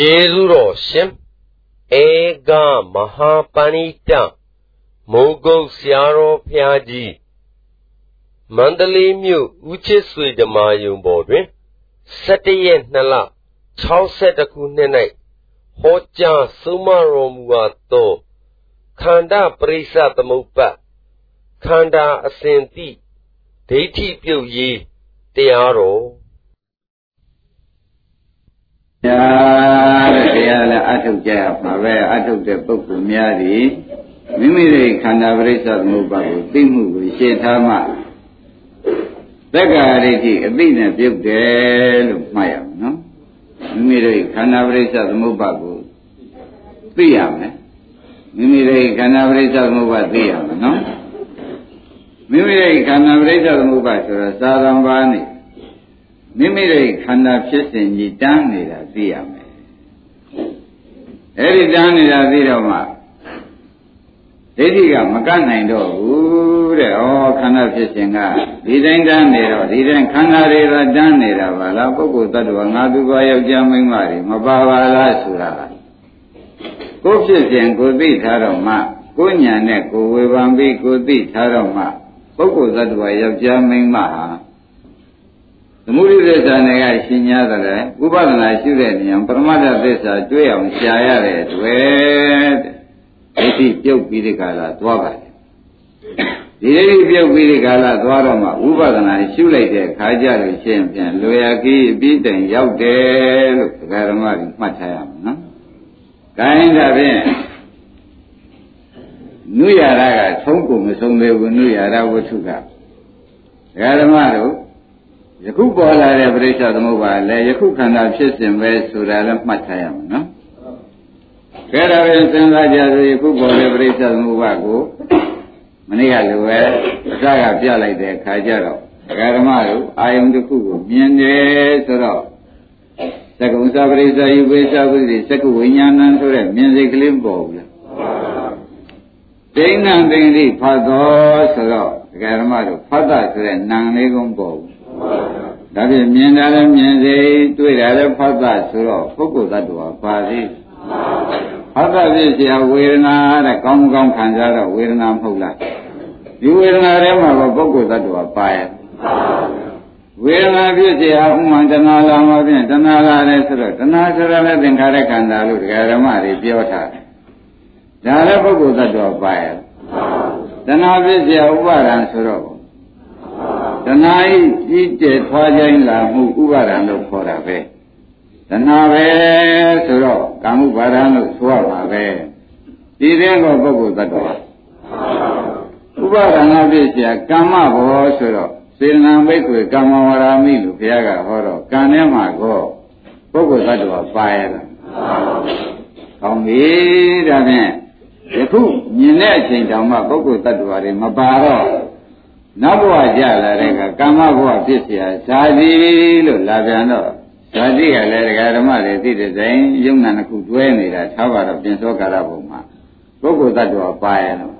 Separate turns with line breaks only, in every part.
ကျေးဇူးတော်ရှင်ဧကမဟာပဏိတမိုးကုတ်ဆရာတော်ဖျားကြီးမန္တလေးမြို့ဦးချစ်ဆွေဓမ္မာယုံပေါ်တွင်17ရက်2လ62ခုနှစ်၌ဟောကြားဆုံးမတော်မူအပ်သောခန္ဓာပရိစ္ဆသမုပ္ပါခန္ဓာအစဉ်တိဒိဋ္ဌိပြုတ်ရေးတရားတော်
တ ရားတဲ့တရားလည်းအထုတ်ကြရမှာပဲအထုတ်တဲ့ပုဂ္ဂိုလ်များသည်မိမိတို့ခန္ဓာပရိစ္ဆသမုပ္ပါကိုသိမှုကိုရှင်းထားမှသက္ကာရိတိအသိနဲ့ပြုတ်တယ်လို့မှတ်ရမယ်နော်မိမိတို့ခန္ဓာပရိစ္ဆသမုပ္ပါကိုသိရမယ်မိမိတို့ခန္ဓာပရိစ္ဆသမုပ္ပါသိရမယ်နော်မိမိတို့ခန္ဓာပရိစ္ဆသမုပ္ပါဆိုတော့သာရံပါးနေ မိမိတို့ခန္ဓာဖြစ်စဉ်ကြီးတန်းနေတာသိရမယ်အဲ့ဒီတန်းနေတာသိတော့မှဒိဋ္ဌိကမကနိုင်တော့ဘူးတဲ့ဩခန္ဓာဖြစ်စဉ်ကဒီတိုင်းတန်းနေတော့ဒီတိုင်းခန္ဓာတွေကတန်းနေတာပါလားပုဂ္ဂိုလ်တ attva ငါသူပါယောက်ျားမိန်းမတွေမပါပါလားဆိုတာကိုဖြစ်စဉ်ကိုသိထားတော့မှကိုညာနဲ့ကိုဝေဖန်ပြီးကိုသိထားတော့မှပုဂ္ဂိုလ်တ attva ယောက်ျားမိန်းမဟာ သမုဒိသစ္စာနဲ့ကရှင်းညာတယ်ဥပဒနာရှိတဲ့နေရာပရမတ္ထသစ္စာကျွေးအောင်ရှားရတဲ့တွေ့ဒိဋ္ဌိပြုတ်ပြီးဒီကလာသွားပါတယ်ဒီဒိဋ္ဌိပြုတ်ပြီးဒီကလာသွားတော့မှဥပဒနာရှုလိုက်တဲ့ခါကြလို့ရှင်းပြန်လွယ်ရကီးအပြီးတိုင်ရောက်တယ်လို့ဒကာဓမ္မကြီးမှတ်ထားရမှာနော်။ဒါရင်ဒါဖြင့်နုရတာကသုံးကုန်မဆုံးသေးဘူးနုရတာဝတ္ထုကဒကာဓမ္မတို့ ယခုပေါ်လာတဲ့ပရိစ္ဆသမုပ္ပါလည်းယခုခန္ဓာဖြစ်စဉ်ပဲဆိုတာလည်းမှတ်ထားရမှာနော်။ကဲဒါပဲစဉ်းစားကြဆိုယခုပေါ်တဲ့ပရိစ္ဆသမုပ္ပါကိုမနေ့ကလိုပဲအစကပြလိုက်တဲ့ခါကျတော့ဒကာဓမ္မတို့အာယုန်တစ်ခုကိုမြင်တယ်ဆိုတော့သက္ကုံသပရိစ္ဆယုပိသဝိသေသက္ကုဝိညာဏံဆိုတဲ့မြင်စိတ်ကလေးပေါ်ဘူးလားဒိဋ္ဌံပင်တိဖတ်တော်ဆိုတော့ဒကာဓမ္မတို့ဖတ်တာဆိုတဲ့နံလေးကုန်းပေါ်ဘူး ဒါဖြင့်မြင်တာလည်းမြင်စေတွေ့တာလည်းဖတ်တာဆိုတော့ပုဂ္ဂိုလ်သတ္တဝါပါသေးဖတ်တာဖြစ်เสียဝေဒနာတဲ့ကောင်းကောင်းခံစားတော့ဝေဒနာမဟုတ်လားဒီဝေဒနာထဲမှာကပုဂ္ဂိုလ်သတ္တဝါပါရဲ့ဝေဒနာဖြစ်เสียဥမှန်တဏှာလာမှာဖြင့်တဏှာလာတယ်ဆိုတော့တဏှာဆိုတာလည်းသင်္ခါရခန္ဓာလို့ဒကာဓမ္မတွေပြောထားတယ်ဒါလည်းပုဂ္ဂိုလ်သတ္တဝါပါရဲ့တဏှာဖြစ်เสียဥပါဒံဆိုတော့ တဏှာဤကြီးကျယ်ထွားခြင်းလာမှုဥပါဒံလို့ခေါ်တာပဲတဏှာပဲဆိုတော့ကာမုပါဒံလို့ဆိုရပါပဲဒီတဲ့ကောပုဂ္ဂိုလ်သတ္တဝါဥပါဒံကပြည့်စရာကာမဘောဆိုတော့စေနံဘိက္ခွေကာမဝရာမိလို့ဘုရားကဟောတော့ကံထဲမှာကောပုဂ္ဂိုလ်သတ္တဝါပါရတာကောင်းပြီဒါဖြင့်ယခုမြင်တဲ့အချိန်တောင်မှပုဂ္ဂိုလ်သတ္တဝါတွေမပါတော့ နောက်ဘဝကြလာတဲ့ကကာမဘဝဖြစ်เสียဇာတိလို့လာပြန်တော့ဇာတိကလည်းဒကာဓမ္မတွေသိတဲ့တိုင်းယုံနာတစ်ခုတွဲနေတာထားပါတော့ပြင်စောကာရဘုံမှာပုဂ္ဂိုလ်တ attva ပါရတော့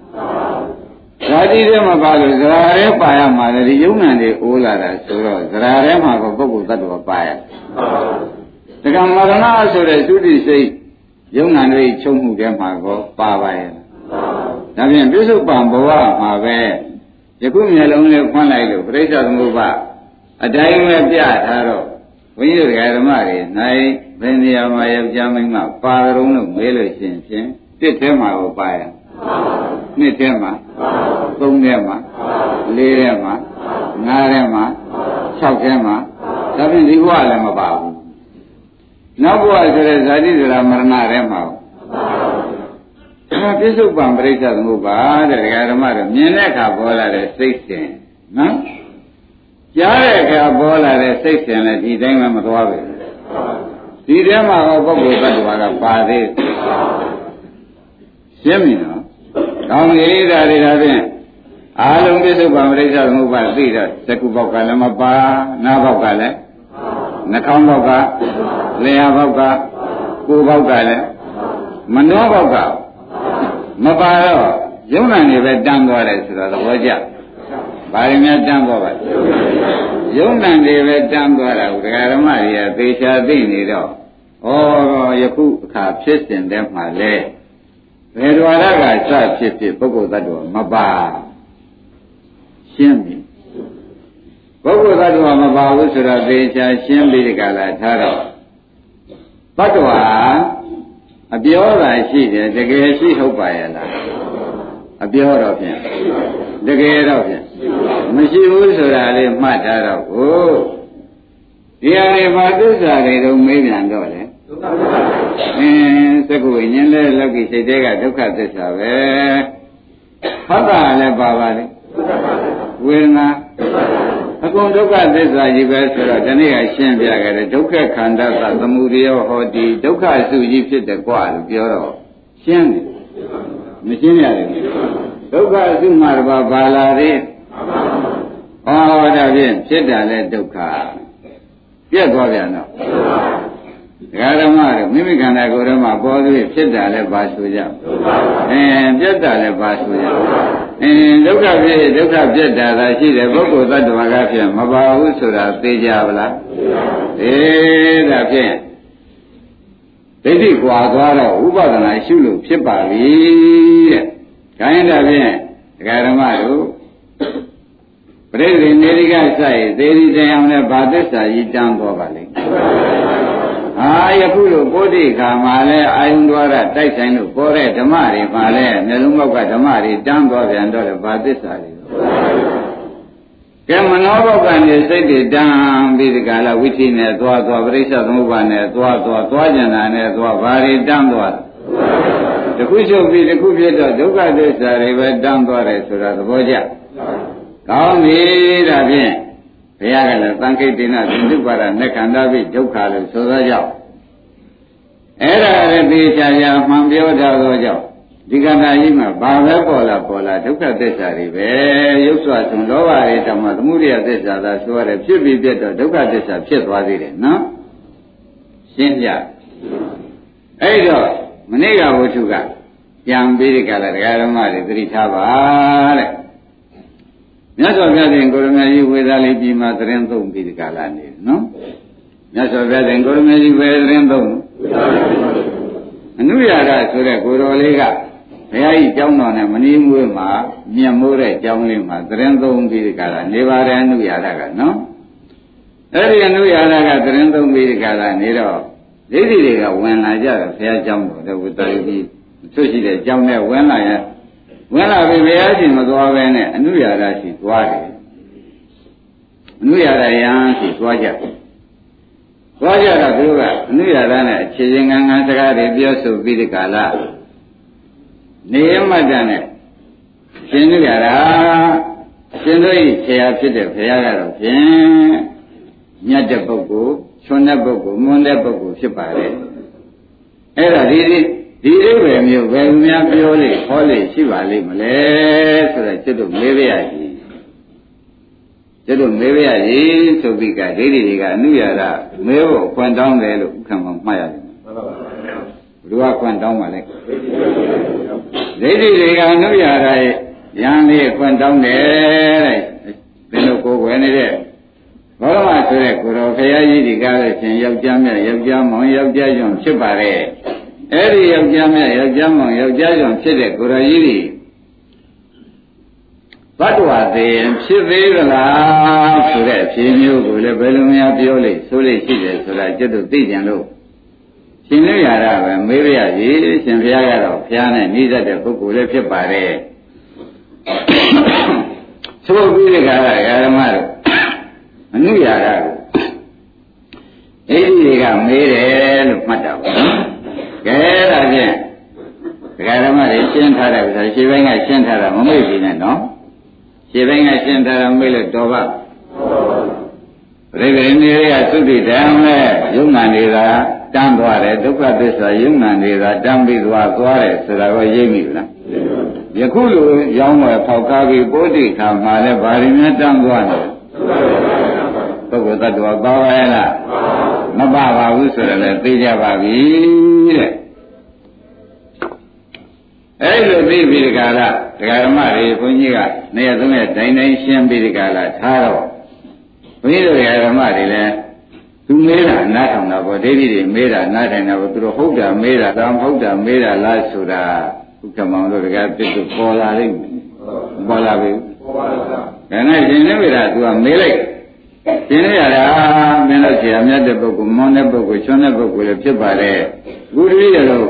ဇာတိထဲမှာပါလို့ဇရာထဲပါရမှာလေဒီယုံနာတွေအိုးလာတာဆိုတော့ဇရာထဲမှာကပုဂ္ဂိုလ်တ attva ပါရဒကာမရဏဆိုတဲ့သုတိစိတ်ယုံနာတွေချုပ်မှုထဲမှာကောပါပါရဲ့ဒါဖြင့်ပြစ္ဆုတ်ပံဘဝမှာပဲ ယခုမျက်လုံးလေးဖွင့်လိုက်လို့ပြိဿသမုပ္ပါအတိုင်းပဲပြထားတော့ဘုန်းကြီးတို့ဓမ္မတွေနိုင်ဘယ်နေရာမှာယောက်ျားမိန်းမပါကြုံလို့မေးလို့ရှိရင်ဖြင့်တစ်ထဲမှာကိုပါရနှစ်ထဲမှာသုံးထဲမှာလေးထဲမှာငါးထဲမှာ၆ထဲမှာဒါဖြင့်ဒီဘဝလည်းမပါဘူးနောက်ဘဝဆိုတဲ့ဇာတိဇရာမရဏထဲမှာဒါ ပြစ္ဆုတ်ပံပရိစ္ဆသမုပ္ပါတဲ့ဒကာဓမ္မတို့မြင်တဲ့အခါပေါ်လာတဲ့စိတ်စဉ်နော်ကြားတဲ့အခါပေါ်လာတဲ့စိတ်စဉ်လည်းဒီတိုင်းမှမသွားဘူးဒီထဲမှာဟောပုဂ္ဂိုလ်တ attva ကပါသေးရှင်းပြီနော်ကောင်းပြီဒါတွေဒါဖြင့်အာလုံးပြစ္ဆုတ်ပံပရိစ္ဆသမုပ္ပါသိတော့သကုပေါက်ကလည်းမပါနားပေါက်ကလည်းနှာခေါင်းပေါက်ကလျှာပေါက်ကကိုယ်ပေါက်ကလည်းမနှောပေါက်က မပါတော့ယုံနာနေပဲတန်းသွားတယ်ဆိုတော့သဘောကျဘာရင်များတန်းသွားပါယုံနာနေပဲတန်းသွားတာကိုဒကာဓမ္မတွေကသေချာသိနေတော့ယခုအခါဖြစ်စဉ်တည်းမှာလဲဘယ်တော်ရကစဖြစ်ဖြစ်ပုဂ္ဂိုလ်သတ္တဝါမပါရှင်းပြီပုဂ္ဂိုလ်သတ္တဝါမပါဘူးဆိုတော့သေချာရှင်းပြီးဒီကလာထားတော့သတ္တဝါ အပြောတာရှိတယ်တကယ်ရှိဟုတ်ပါရဲ့လားအပြောတော့ဖြင့်တကယ်တော့ဖြင့်မရှိဘူးဆိုတာလေးမှတ်ထားတော့ကိုဒီဟာတွေဘာသစ္စာတွေတော့မေးပြန်တော့လေအင်းသက္ကဝိညာဉ်လည်းလောကီစိတ်တွေကဒုက္ခသစ္စာပဲဖတ်တာလည်းပါပါလေဝေဒนา အကုန်ဒုက္ခသစ္စာကြီးပဲဆိုတော့ဒီနေ့ကရှင်းပြခဲ့တယ်ဒုက္ခခန္ဓာသသမုဒယဟောတိဒုက္ခစုကြီးဖြစ်တယ်ကွာလို့ပြောတော့ရှင်းတယ်မရှင်းရဘူးဒုက္ခစုမှတပါဘာလာသေးဟောဒါဖြင့်ဖြစ်တာလဲဒုက္ခပြက်သွားပြန်တော့ဒကာဓမ္မတို့မိမိခန္ဓာကိုယ်ထဲမှာပေါ်သွေးဖြစ်တာလဲပါဆိုကြအင်းပြက်တာလဲပါဆိုကြ အင်းဒုက္ခဖြစ်ဒုက္ခပြက်တာသာရှိတယ်ပုဂ္ဂိုလ်သတ္တဝါကဖြင့်မပါဘူးဆိုတာသိကြပါလားအေးဒါဖြင့်ဒိဋ္ဌိကွာသွားတော့ဥပဒနာရှုလို့ဖြစ်ပါပြီတဲ့။ခိုင်းဒါဖြင့်ဒကာဓမ္မတို့ပရိသေနေရိကစိုက်သေဒီတရားနဲ့ဗာသစ္စာကြီးတန်းသွားပါလိမ့်။ ဟာယခုလိုပုဒိခါမှာလဲအာယုံတော်ရတိုက်ဆိုင်လို့ပေါ်တဲ့ဓမ္မတွေမှာလဲမျက်လုံးပေါက်ကဓမ္မတွေတန်းသွားပြန်တော့လေဗာသစ္စာတွေကဲမနောဘောကနေစိတ်တွေတန်းပြီးဒီကလာဝိသီနဲ့သွားသွားပရိစ္ဆသမုပ္ပါနဲ့သွားသွားသွားကြံတာနဲ့သွားဘာတွေတန်းသွားတခုချုပ်ပြီးတခုဖြစ်တော့ဒုက္ခသစ္စာတွေပဲတန်းသွားတယ်ဆိုတာသဘောကျကောင်းပြီဒါဖြင့် ဘုရားကလည်းသံခိတ်တိနာသင်္တုပါဒနဲ့ခန္ဓာပိဒုက္ခလို့ဆိုသောကြောင့်အဲ့ဒါရတိချာချာမှန်ပြောထားသောကြောင့်ဒီကဏ္ဍကြီးမှာဘာပဲပေါ်လာပေါ်လာဒုက္ခသစ္စာတွေပဲရုပ်စွာဆုံးလောဘတွေတောင်မှသမုဒိယသစ္စာသာဆိုရတယ်ဖြစ်ပြီးပြတ်တော့ဒုက္ခသစ္စာဖြစ်သွားသေးတယ်နော်ရှင်းပြအဲ့တော့မနေ့ကဝတ္ထုကပြန်ပြီးဒီကလာတရားဓမ္မတွေသတိထားပါတဲ့ မြတ်စွာဘုရားရှင်ကိုရမကြီးဝေသာလေးပြီးမှသတင်းသုံးပြီးဒီကလာနေနော်မြတ်စွာဘုရားရှင်ကိုရမကြီးဝေသတင်းသုံးအနုရာဒဆိုတဲ့ကိုတော်လေးကဘုရားကြီးကျောင်းတော်နဲ့မနီးမွေးမှာမြတ်မိုးတဲ့ကျောင်းလေးမှာသတင်းသုံးပြီးဒီကလာနေပါတယ်အနုရာဒကနော်အဲ့ဒီအနုရာဒကသတင်းသုံးပြီးဒီကလာနေတော့ဒိဋ္ဌိတွေကဝင်လာကြတယ်ဘုရားကျောင်းတော်တဲ့ဝိတ္တရီသူရှိတဲ့ကျောင်းနဲ့ဝင်လာရ ဝင်လာပြီဘုရားရှင်မသွားဘဲနဲ့အနုရာဒရှိသွားတယ်အနုရာဒယံရှိသွားကြသွားကြတော့သူကအနုရာဒနဲ့အခြေချင်းငန်းငန်းစကားတွေပြောဆိုပြီးဒီကလာနေမတ္တနဲ့ရှင်နုရာဒရှင်တို့ဤဆရာဖြစ်တဲ့ဘုရားကတော့ဖြင့်မြတ်တဲ့ပုဂ္ဂိုလ်ချွန်းတဲ့ပုဂ္ဂိုလ်မွန်းတဲ့ပုဂ္ဂိုလ်ဖြစ်ပါတယ်အဲ့ဒါဒီဒီ ဒီအိဗယ်မျိုးဘယ်သူများပြောလိဟောလိရှိပါလိမ့်မလဲဆိုတော့ကျွတ်တို့မေးပြရကြီးကျွတ်တို့မေးပြရကြီးဆိုပြီးကဒိဋ္ဌိတွေကအနုရဒမေးဖို့ခွန်တောင်းတယ်လို့ဥက္ကမမှတ်ရတယ်မှန်ပါပါဘုရားခွန်တောင်းပါလေဒိဋ္ဌိတွေကအနုရဒရဲ့ရန်လေးခွန်တောင်းတယ်တဲ့ဘယ်လိုကိုယ်ွယ်နေတဲ့ဘောရမဆိုတဲ့ကိုတော်ဖရာကြီးဒီကားလို့ရှင်ယောက်ျားမြတ်ယောက်ျားမောင်ယောက်ျားညွန့်ဖြစ်ပါရဲ့ အဲ့ဒီယောက်ျားမြတ်ယောက်ျားမောင်ယောက်ျားညွန့်ဖြစ်တဲ့ကိုတော်ကြီးဒီဘတ်တော်သေးဖြစ်သေးသလားဆိုတဲ့အဖြေမျိုးကိုလည်းဘယ်လိုများပြောလိမ့်ဆိုလိမ့်ရှိတယ်ဆိုတာကျွတ်တို့သိကြလို့ရှင်လို့ရတာပဲမေးရရည်ရှင်ဘုရားကတော့ဘုရားနဲ့နှိစက်တဲ့ပုဂ္ဂိုလ်လည်းဖြစ်ပါတယ်သို့ပြီးတဲ့ခါကဓမ္မတို့အနုရာဂကိုအဲ့ဒီတွေကမေးတယ်လို့မှတ်တာပါနော် ကဲဒါဖြင့်ဒကာဓမ္မတွေရှင်းထားတယ်ဆိုရှင်းပိုင်းကရှင်းထားတာမမေ့ပြီနဲ့နော်ရှင်းပိုင်းကရှင်းထားတာမေ့လို့တော်ပါပရိသေနေရသုတိတံနဲ့ယုံနာနေတာတန်းသွားတယ်ဒုက္ခသစ္စာယုံနာနေတာတန်းပြီးသွားသွားတယ်ဆိုတာကိုရိပ်မိလားယခုလိုရောင်းဝယ်ဖောက်ကားပြီးပိုးတိခါမှာလည်းဗာရီများတန်းသွားတယ်ပုဂ္ဂိုလ်တ attva ပါပါရဲ့လား မပါပါဘူးဆိုတော့လည်းသိကြပါပြီတဲ့အဲ့လိုသိပြီးဒီကလာဒကာဓမ္မတွေဘုန်းကြီးကနေရာသုံးရက်တိုင်းတိုင်းရှင်းပြီးဒီကလာထားတော့ဘုန်းကြီးတို့ဒကာဓမ္မတွေလည်းသူမေးတာနားထောင်တာပေါ့ဒိဋ္ဌိတွေမေးတာနားထိုင်တာပေါ့သူတို့ဟုတ်တာမေးတာဒါမဟုတ်တာမေးတာလားဆိုတာဥက္ကမောင်တို့တကယ်ပြစ်သူပေါ်လာလိမ့်မယ်ပေါ်လာပြီပေါ်ပါလားဒါနဲ့ရှင်နေပြီလားသူကမေးလိုက် ရှင်နေရတာမင်းတို့ဆရာမြတ်တဲ့ပုဂ္ဂိုလ်မွန်တဲ့ပုဂ္ဂိုလ်ချွန်းတဲ့ပုဂ္ဂိုလ်လည်းဖြစ်ပါတယ်ခုတည်းရတော့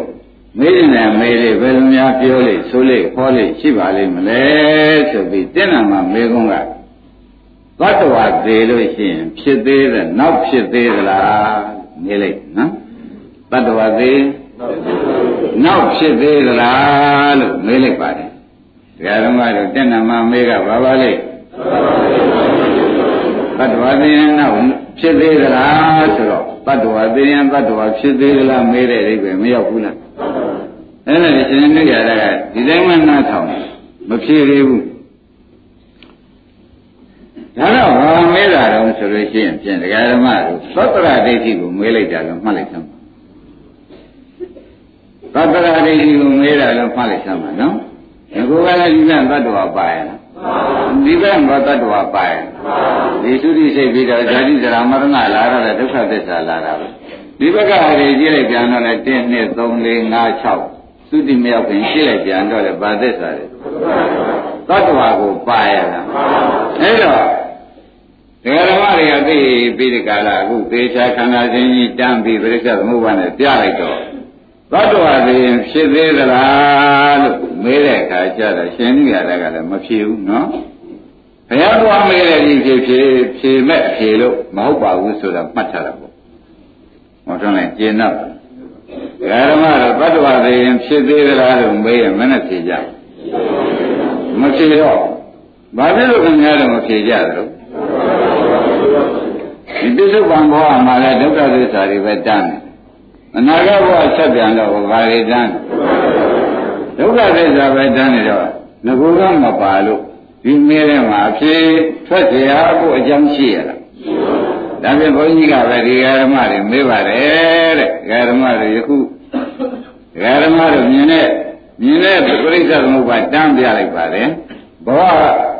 မေးနေတဲ့မေးလေးဘယ်လိုများပြောလိဆိုလိခေါ်လိရှိပါလိမ့်မလဲဆိုပြီးတင်းနာမှာမေးခွန်းကသတ္တဝါသေးလို့ရှိရင်ဖြစ်သေးတယ်နောက်ဖြစ်သေးသလားမေးလိုက်နော်သတ္တဝါသေးနောက်ဖြစ်သေးသလားလို့မေးလိုက်ပါတယ်ဒကာဓမ္မတို့တင်းနာမှာမေးကဘာပါလိမ့်သ တ္တဝါသေးရင်နောက်ဖြစ်သေးသလားဆိုတော့တ attva သေရင်တ attva ဖြစ်သေးသလားမေးတဲ့အိဗယ်မရောက်ဘူးလားအဲ့ဒါရှင်နေရတာကဒီတိုင်းမှနားထောင်မဖြေသေးဘူးဒါတော့ဘာမေးတာတော့ဆိုလို့ရှိရင်ပြင်ဒကာဓမ္မတို့သတ္တရဒိဋ္ဌိကိုမေးလိုက်တာလို့မှတ်လိုက်သမ်းသတ္တရဒိဋ္ဌိကိုမေးတာလို့မှတ်လိုက်သမ်းပါနော်ဒီကောကလည်းဒီကသတ္တဝါပါရလား ဒီဘက်မှာတ attva ပါရဒီသုတိစိတ်ပြီးတော့ဇာတိဇရာမရဏလာရတဲ့ဒုက္ခသစ္စာလာတာပဲဒီဘက်ကဟိုကြည့်လိုက်ပြန်တော့လေ1 2 3 4 5 6သုတိမရောက်ခင်ရှင်းလိုက်ပြန်တော့လေဗာသစ္စာလေတ attva ကိုပါရတာအဲ့တော့ဒဂရမတွေကသိပြီးဒီကလာအခုသေချာခန္ဓာချင်းကြီးတန်းပြီးပြိဿသမုပ္ပါနဲ့ပြလိုက်တော့ သတ္တဝါတွေဖြစ်သေးသလားလို့မေးတဲ့အခါကျတော့ရှင်နိရတကလည်းမဖြေဘူးနော်ဘုရားတော်မေးတဲ့ဒီဖြေဖြေဖြေမဲ့ဖြေလို့မဟုတ်ပါဘူးဆိုတာမှတ်ထားတာပေါ့ဟောတော့လည်းကျင်တော့ဓမ္မတော့သတ္တဝါတွေဖြစ်သေးသလားလို့မေးရင်မနဲ့ဖြေကြမဖြေတော့ဘာဖြစ်လို့ခင်ဗျားတို့မဖြေကြသလဲဒီပစ္စုပန်ဘဝမှာလည်းဒုက္ခသစ္စာတွေပဲတန်းတယ် အနာဂတ်ဘဝဆက်ပြန်တော့ဘာတွေတန်းဒုက္ခသစ္စာပဲတန်းနေတော့ငကူကမပါလို့ဒီမဲထဲမှာအဖြေထွက်เสียကိုအကြောင်းရှိရလားဒါဖြင့်ဘုန်းကြီးကပဲဒီဃာရမတွေမေးပါတယ်တဲ့ဃာရမတွေယခုဃာရမတွေမြင်တဲ့မြင်တဲ့ပြိဿသမုပ္ပါတန်းပြလိုက်ပါတယ်ဘဝ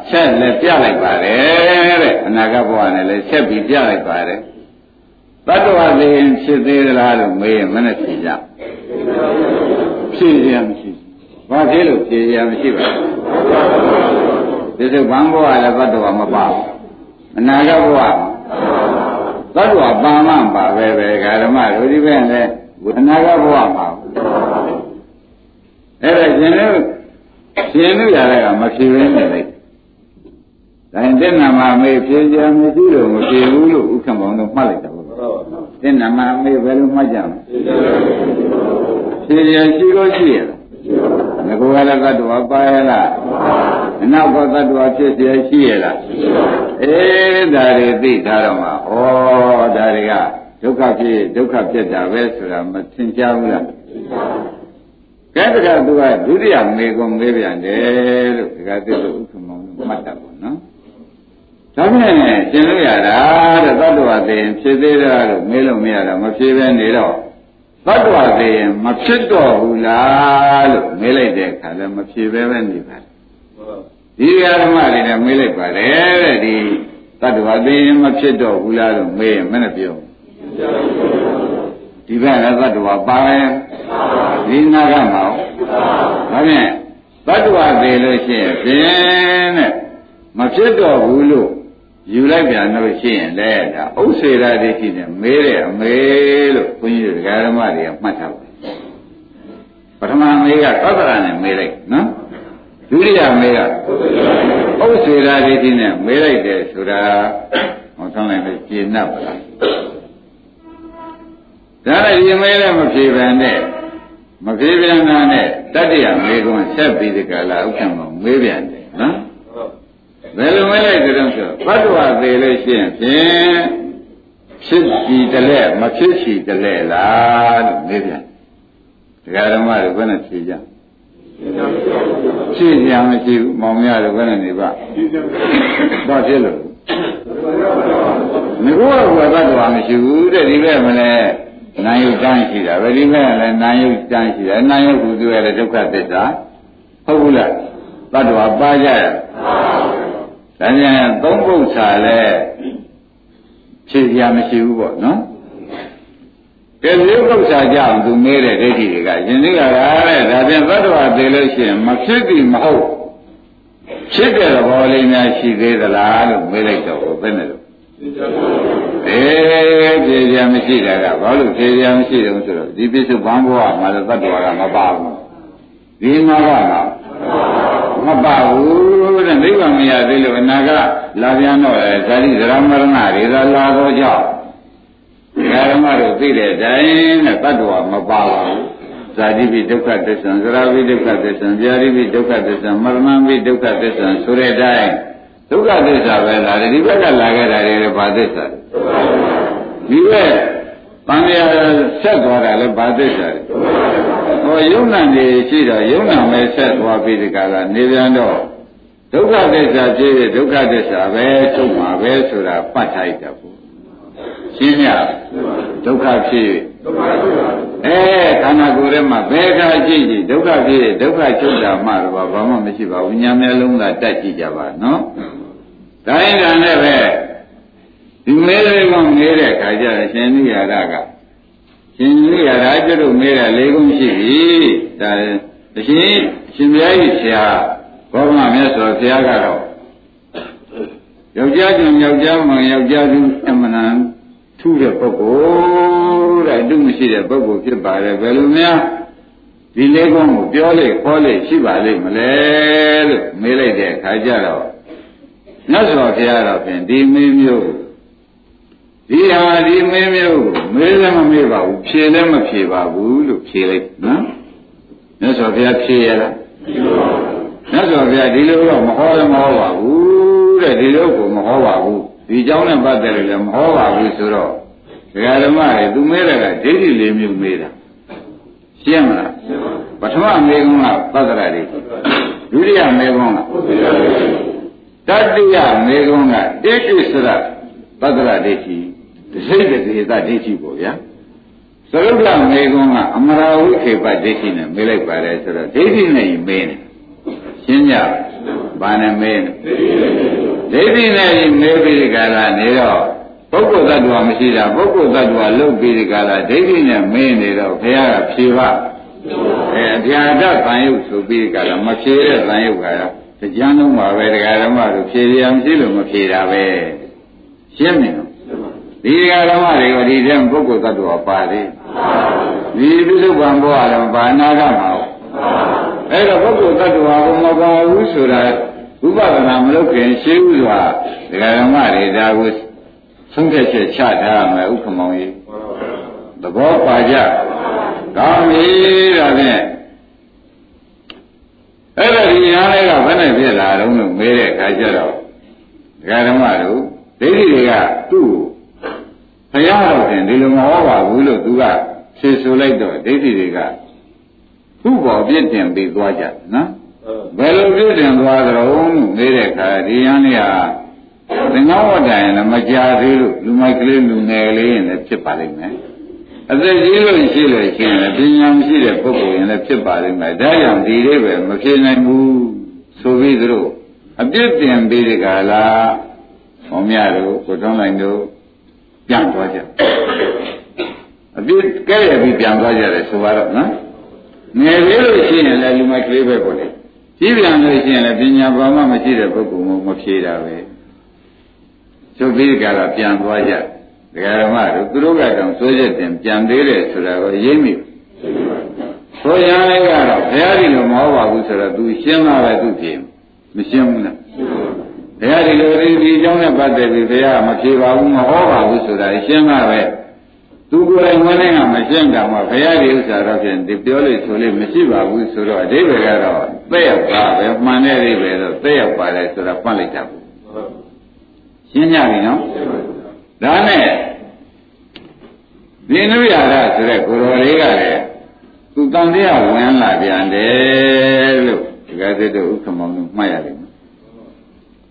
ဆက်လည်းပြလိုက်ပါတယ်တဲ့အနာဂတ်ဘဝနဲ့လည်းဆက်ပြီးပြလိုက်ပါတယ် တတ္တဝသေရင်ဖြစ်သေးသလားလို့မေးရင်မနဲ့ဖြေကြဖြေရမရှိဘာဖြစ်လို့ဖြေရမရှိပါဘူးဒီစုဘန်းဘဝလည်းတတ္တဝမပါဘူးအနာဂတ်ဘဝတတ္တဝပါမှပါပဲပဲဓမ္မတို့ဒီဘက်လည်းအနာဂတ်ဘဝမှာအဲ့ဒါရှင်တို့ရှင်တို့ရတဲ့ကမဖြေရင်းနေလိုက်ဒါရင်တဲ့နာမှာမေးဖြေကြမရှိလို့မဖြေဘူးလို့ဥက္ကမောင်တို့မှတ်လိုက်တာ ပေါ့တဲ့နာမှာမေးဘယ်လိုမှတ်ကြမလဲဖြေရရှိလို့ရှိရလားငကောကလည်းသတ္တဝါပါရလားအနောက်ကသတ္တဝါဖြစ်เสียရှိရလားအေးဒါတွေသိထားတော့မှဩဒါတွေကဒုက္ခဖြစ်ဒုက္ခဖြစ်တာပဲဆိုတာမသင်ကြားဘူးလားကဲတခါသူကဒုတိယမေကွန်မေးပြန်တယ်လို့ဒီကသစ္စာဥက္ကမောင်မှတ်တာပေါ့နော် ဒါဖြင့်ရှင်းလို့ရတာတဲ့သတ္တဝါသိရင်ဖြစ်သေးတာလို့မေးလို့မရတာမဖြစ်ပဲနေတော့သတ္တဝါသိရင်မဖြစ်တော့ဘူးလားလို့မေးလိုက်တဲ့အခါလည်းမဖြစ်ပဲပဲနေပါတယ်ဒီဓမ္မတွေနဲ့မေးလိုက်ပါတယ်တဲ့ဒီသတ္တဝါသိရင်မဖြစ်တော့ဘူးလားလို့မေးရင်မနဲ့ပြောဒီဘက်ကသတ္တဝါပါရင်ဒီနာကမှာဒါဖြင့်သတ္တဝါသိလို့ရှိရင်ဖြင့်တဲ့မဖြစ်တော့ဘူးလို့ ယူလိုက်ပြန်လို့ရှိရင်လည်းဒါဥစ္စေရာဒိဋ္ဌိနဲ့မေးတဲ့အမေလို့ဘုန်းကြီးတို့ဓမ္မတွေကမှတ်ထားပါပထမမေးကသောတရနဲ့မေးလိုက်နော်ဒုတိယမေးကဥစ္စေရာဒိဋ္ဌိနဲ့မေးလိုက်တယ်ဆိုတာဟောဆောင်လိုက်လို့ကျေနပ်ပါလားဒါလည်းဒီမေးလည်းမဖြေပန်နဲ့မဖြေပြန်တာနဲ့တတ္တယမေကွန်းဆက်ပြီးဒီကလာဥက္ကမမေးပြန်တယ်နော် ဘယ်လိုမဲလိုက်ကြတော့ဆိုဘတ်တော်သေးလို့ရှိရင်ဖြင့်ဖြစ်ချီတလဲမဖြစ်ချီတလဲလားလို့မေးပြန်ဒကာဓမ္မတွေဘယ်နဲ့ဖြေကြဖြေကြမရှိဘူးမောင်များတွေဘယ်နဲ့နေပါဘာဖြစ်လို့ငကောကဘတ်တော်မရှိဘူးတဲ့ဒီဘက်မလဲနာယုတ်တန်းရှိတာဗတိမဲ့လည်းနာယုတ်တန်းရှိတယ်နာယုတ်ကူသူရတဲ့ဒုက္ခသစ္စာဟုတ်ဘူးလားတတ္တဝါပါကြရ ဒါပြန်သုံးပု္ပ္ပာလဲဖြေပြမရှိဘူးပေါ့နော်ကဲရုပ်ပု္ပ္ပာကြအောင်သူမေးတဲ့ဒိဋ္ဌိတွေကရှင်သိကရာတဲ့ဒါပြန်သတ္တဝါသေးလို့ရှိရင်မဖြစ်သည်မဟုတ်ဖြစ်တဲ့သဘောလေးများရှိသေးသလားလို့မေးလိုက်တော့ဘယ်နဲ့လို့အေးဖြေပြမရှိတာကဘာလို့ဖြေပြမရှိတယ်ဆိုတော့ဒီပြစ္ဆုတ်ဘန်းဘဝမှာလည်းသတ္တဝါကမပါဘူးဒီမှာက မပါဘူးတဲ့နိဗ္ဗာန်မရသေးလို့အနာကလာပြန်တော့ဇာတိဇရာမရဏတွေသာလာတော့ကြောင့်ဓမ္မတို့သိတဲ့အတိုင်းနဲ့တ attva မပါပါဘူးဇာတိပိဒုက္ခသစ္စာဇရာပိဒုက္ခသစ္စာဗျာတိပိဒုက္ခသစ္စာမရဏပိဒုက္ခသစ္စာဆိုတဲ့အတိုင်းဒုက္ခသစ္စာပဲလားဒီဘက်ကလာခဲ့တာတွေဘာသစ္စာဒီဘက် ပန်းရဆက်သွားတာလည်းဘာသစ္စာဟောယုံနာနေရှိတော့ယုံနာမဲ့ဆက်သွားပြီးဒီကလာနေပြန်တော့ဒုက္ခသစ္စာဖြစ်ဖြစ်ဒုက္ခသစ္စာပဲချုပ်မှာပဲဆိုတာပတ်ထိုက်တယ်ပေါ့ရှင်းရဒုက္ခဖြစ်အဲခန္ဓာကိုယ်ထဲမှာဘယ်ခါကြည့်ကြည့်ဒုက္ခဖြစ်ဒုက္ခချုပ်တာမှတော့ဘာမှမရှိပါဘူးညာမျက်လုံးကတက်ကြည့်ကြပါနော်ဒါရင်ဒါနဲ့ပဲ ဒီမဲလေးကမဲတဲ့ခါကျရင်ရှင်နိယာရကရှင်နိယာရကျွတ်တို့မဲတာလေးခုရှိပြီဒါတရှင်ရှင်မြတ်ကြီးဆရာဘောဂမမြတ်စွာဘုရားကတော့ယောက်ျားကျုံယောက်ျားမှယောက်ျားသူအမှန်တန်ထူးတဲ့ပုဂ္ဂိုလ်တဲ့အတုမရှိတဲ့ပုဂ္ဂိုလ်ဖြစ်ပါတယ်ဘယ်လိုများဒီလေးကုန်းကိုပြောလေခေါ်လေရှိပါလိမ့်မလဲလို့မေးလိုက်တဲ့အခါကျတော့မြတ်စွာဘုရားတော်ဖြင့်ဒီမင်းမျိုး ဒီဟာဒီမင်းမျိုးမေးလည်းမမေးပါဘူးဖြေလည်းမဖြေပါဘူးလို့ဖြေလိုက်နော်မြတ်စွာဘုရားဖြေရလားမြတ်စွာဘုရားဒီလိုတော့မဟောလည်းမဟောပါဘူးတဲ့ဒီလိုကိုမဟောပါဘူးဒီเจ้าနဲ့ပတ်သက်လို့လည်းမဟောပါဘူးဆိုတော့ဒကာဓမ္မတွေသူမေးတဲ့ကဒိဋ္ဌိလေးမျိုးမေးတာရှင်းမလားပထမမေးခွန်းကသတ္တရဒိဋ္ဌိဒုတိယမေးခွန်းကတတိယမေးခွန်းကတိဋ္ဌိစရသတ္တရဒိဋ္ဌိ ဒိဋ္ဌိတေသဒိဋ္ဌိပေါ့ဗျာသရုပ်ကမေခွန်းကအမရာဝိခေပဒိဋ္ဌိနဲ့မေးလိုက်ပါတယ်ဆိုတော့ဒိဋ္ဌိနဲ့မေးနေရှင်းကြဘာနဲ့မေးနေဒိဋ္ဌိနဲ့မေးပြီးဒီကလာနေတော့ပုဂ္ဂိုလ်သတ္တဝါမရှိတာပုဂ္ဂိုလ်သတ္တဝါလုတ်ပြီးဒီကလာဒိဋ္ဌိနဲ့မေးနေတော့ဘုရားကဖြေပါအဲအပြာဒဗံယုတ်ဆိုပြီးဒီကလာမဖြေတဲ့ဗံယုတ်ကတရားလုံးပါပဲတရားဓမ္မတို့ဖြေရမရှိလို့မဖြေတာပဲရှင်းမြင်တော့ ဒီတရားဓမ္မတွေကဒီတဲ့ပုဂ္ဂိုလ်သတ္တဝါပါသေးဒီပြစ္ဆုတ်ပံဘောရတယ်ဘာနာကမှာအဲ့တော့ပုဂ္ဂိုလ်သတ္တဝါကမပါဘူးဆိုတာဥပဒနာမလုပ်ခင်ရှင်းဥစွာတရားဓမ္မတွေဒါကိုဆုံးဖြတ်ချက်ချထားရမယ်ဥက္ကမောင်ကြီးသဘောပါကြကောင်းပြီဒါဖြင့်အဲ့ဒါဒီညာလေးကဘယ်နဲ့ဖြစ်လာတော့လို့မေးတဲ့အခါကျတော့ဒကာဓမ္မတို့ဒိဋ္ဌိတွေကသူ့ ဘုရားတော်တင်ဒီလိုမဟောပါဘူးလို့သူကဖြေဆိုလိုက်တော့ဒိဋ္ဌိတွေကသူ့ဘောပြစ်တင်ပြီးသွားကြနော်ဘယ်လိုပြစ်တင်သွားကြတော့မေးတဲ့အခါဒီညာလေးကသင်္ကန်းဝတ္တရင်လည်းမကြသေးလို့လူမိုက်ကလေးလူငယ်လေးရင်လည်းဖြစ်ပါလိမ့်မယ်အသက်ကြီးလို့ရှိလို့ရှိရင်လည်းပညာမရှိတဲ့ပုဂ္ဂိုလ်ရင်လည်းဖြစ်ပါလိမ့်မယ်ဒါကြောင့်ဒီလေးပဲမဖြစ်နိုင်ဘူးဆိုပြီးသူတို့အပြစ်တင်ပြီးဒီကလာဟောမြတို့ကိုတွန်းလိုက်တို့ ပြန်သွားကြအပြစ်ကဲရပြီးပြန်သွားကြတယ်ဆိုပါတော့နော်ငယ်လေးလို့ရှိရင်လည်းလူမိုက်ကလေးပဲပေါ့လေကြီးပြန်လို့ရှိရင်လည်းပညာဘာမှမရှိတဲ့ပုဂ္ဂိုလ်မျိုးမဖြေတာပဲချုပ်ပြီးကြတာပြန်သွားကြဒကာဓမ္မတို့သူတို့ကတော့စိုးရက်တင်ပြန်သေးတယ်ဆိုတာကိုရိပ်မိဆိုရလိုက်ကတော့ဘုရားဒီလိုမဟုတ်ပါဘူးဆိုတော့ तू ရှင်းတာပဲသူဖြေမရှင်းဘူးလား ဘုရားဒီလိုဒီဒီအကြောင်းနဲ့ပတ်သက်ပြီးဘုရားမဖြေပါဘူးမဟောပါဘူးဆိုတာရှင်းတာပဲသူကိုယ်တိုင်ဝင်နေကမရှင်းတာမှဘုရားဒီဥစ္စာတော့ဖြင့်ဒီပြောလို့ဆိုလို့မရှိပါဘူးဆိုတော့အဓိပ္ပာယ်ကတော့သက်ရောက်ပါပဲမှန်တဲ့အဓိပ္ပာယ်တော့သက်ရောက်ပါလေဆိုတာပတ်လိုက်တာပေါ့ရှင်းကြပြီနော်ဒါနဲ့ဒီနုရရဆိုတဲ့ကိုရော်လေးကလည်းသူတန်တရားဝင်လာပြန်တယ်လို့ဒီကသစ်တို့ဥက္ကမောင်တို့မှတ်ရတယ်။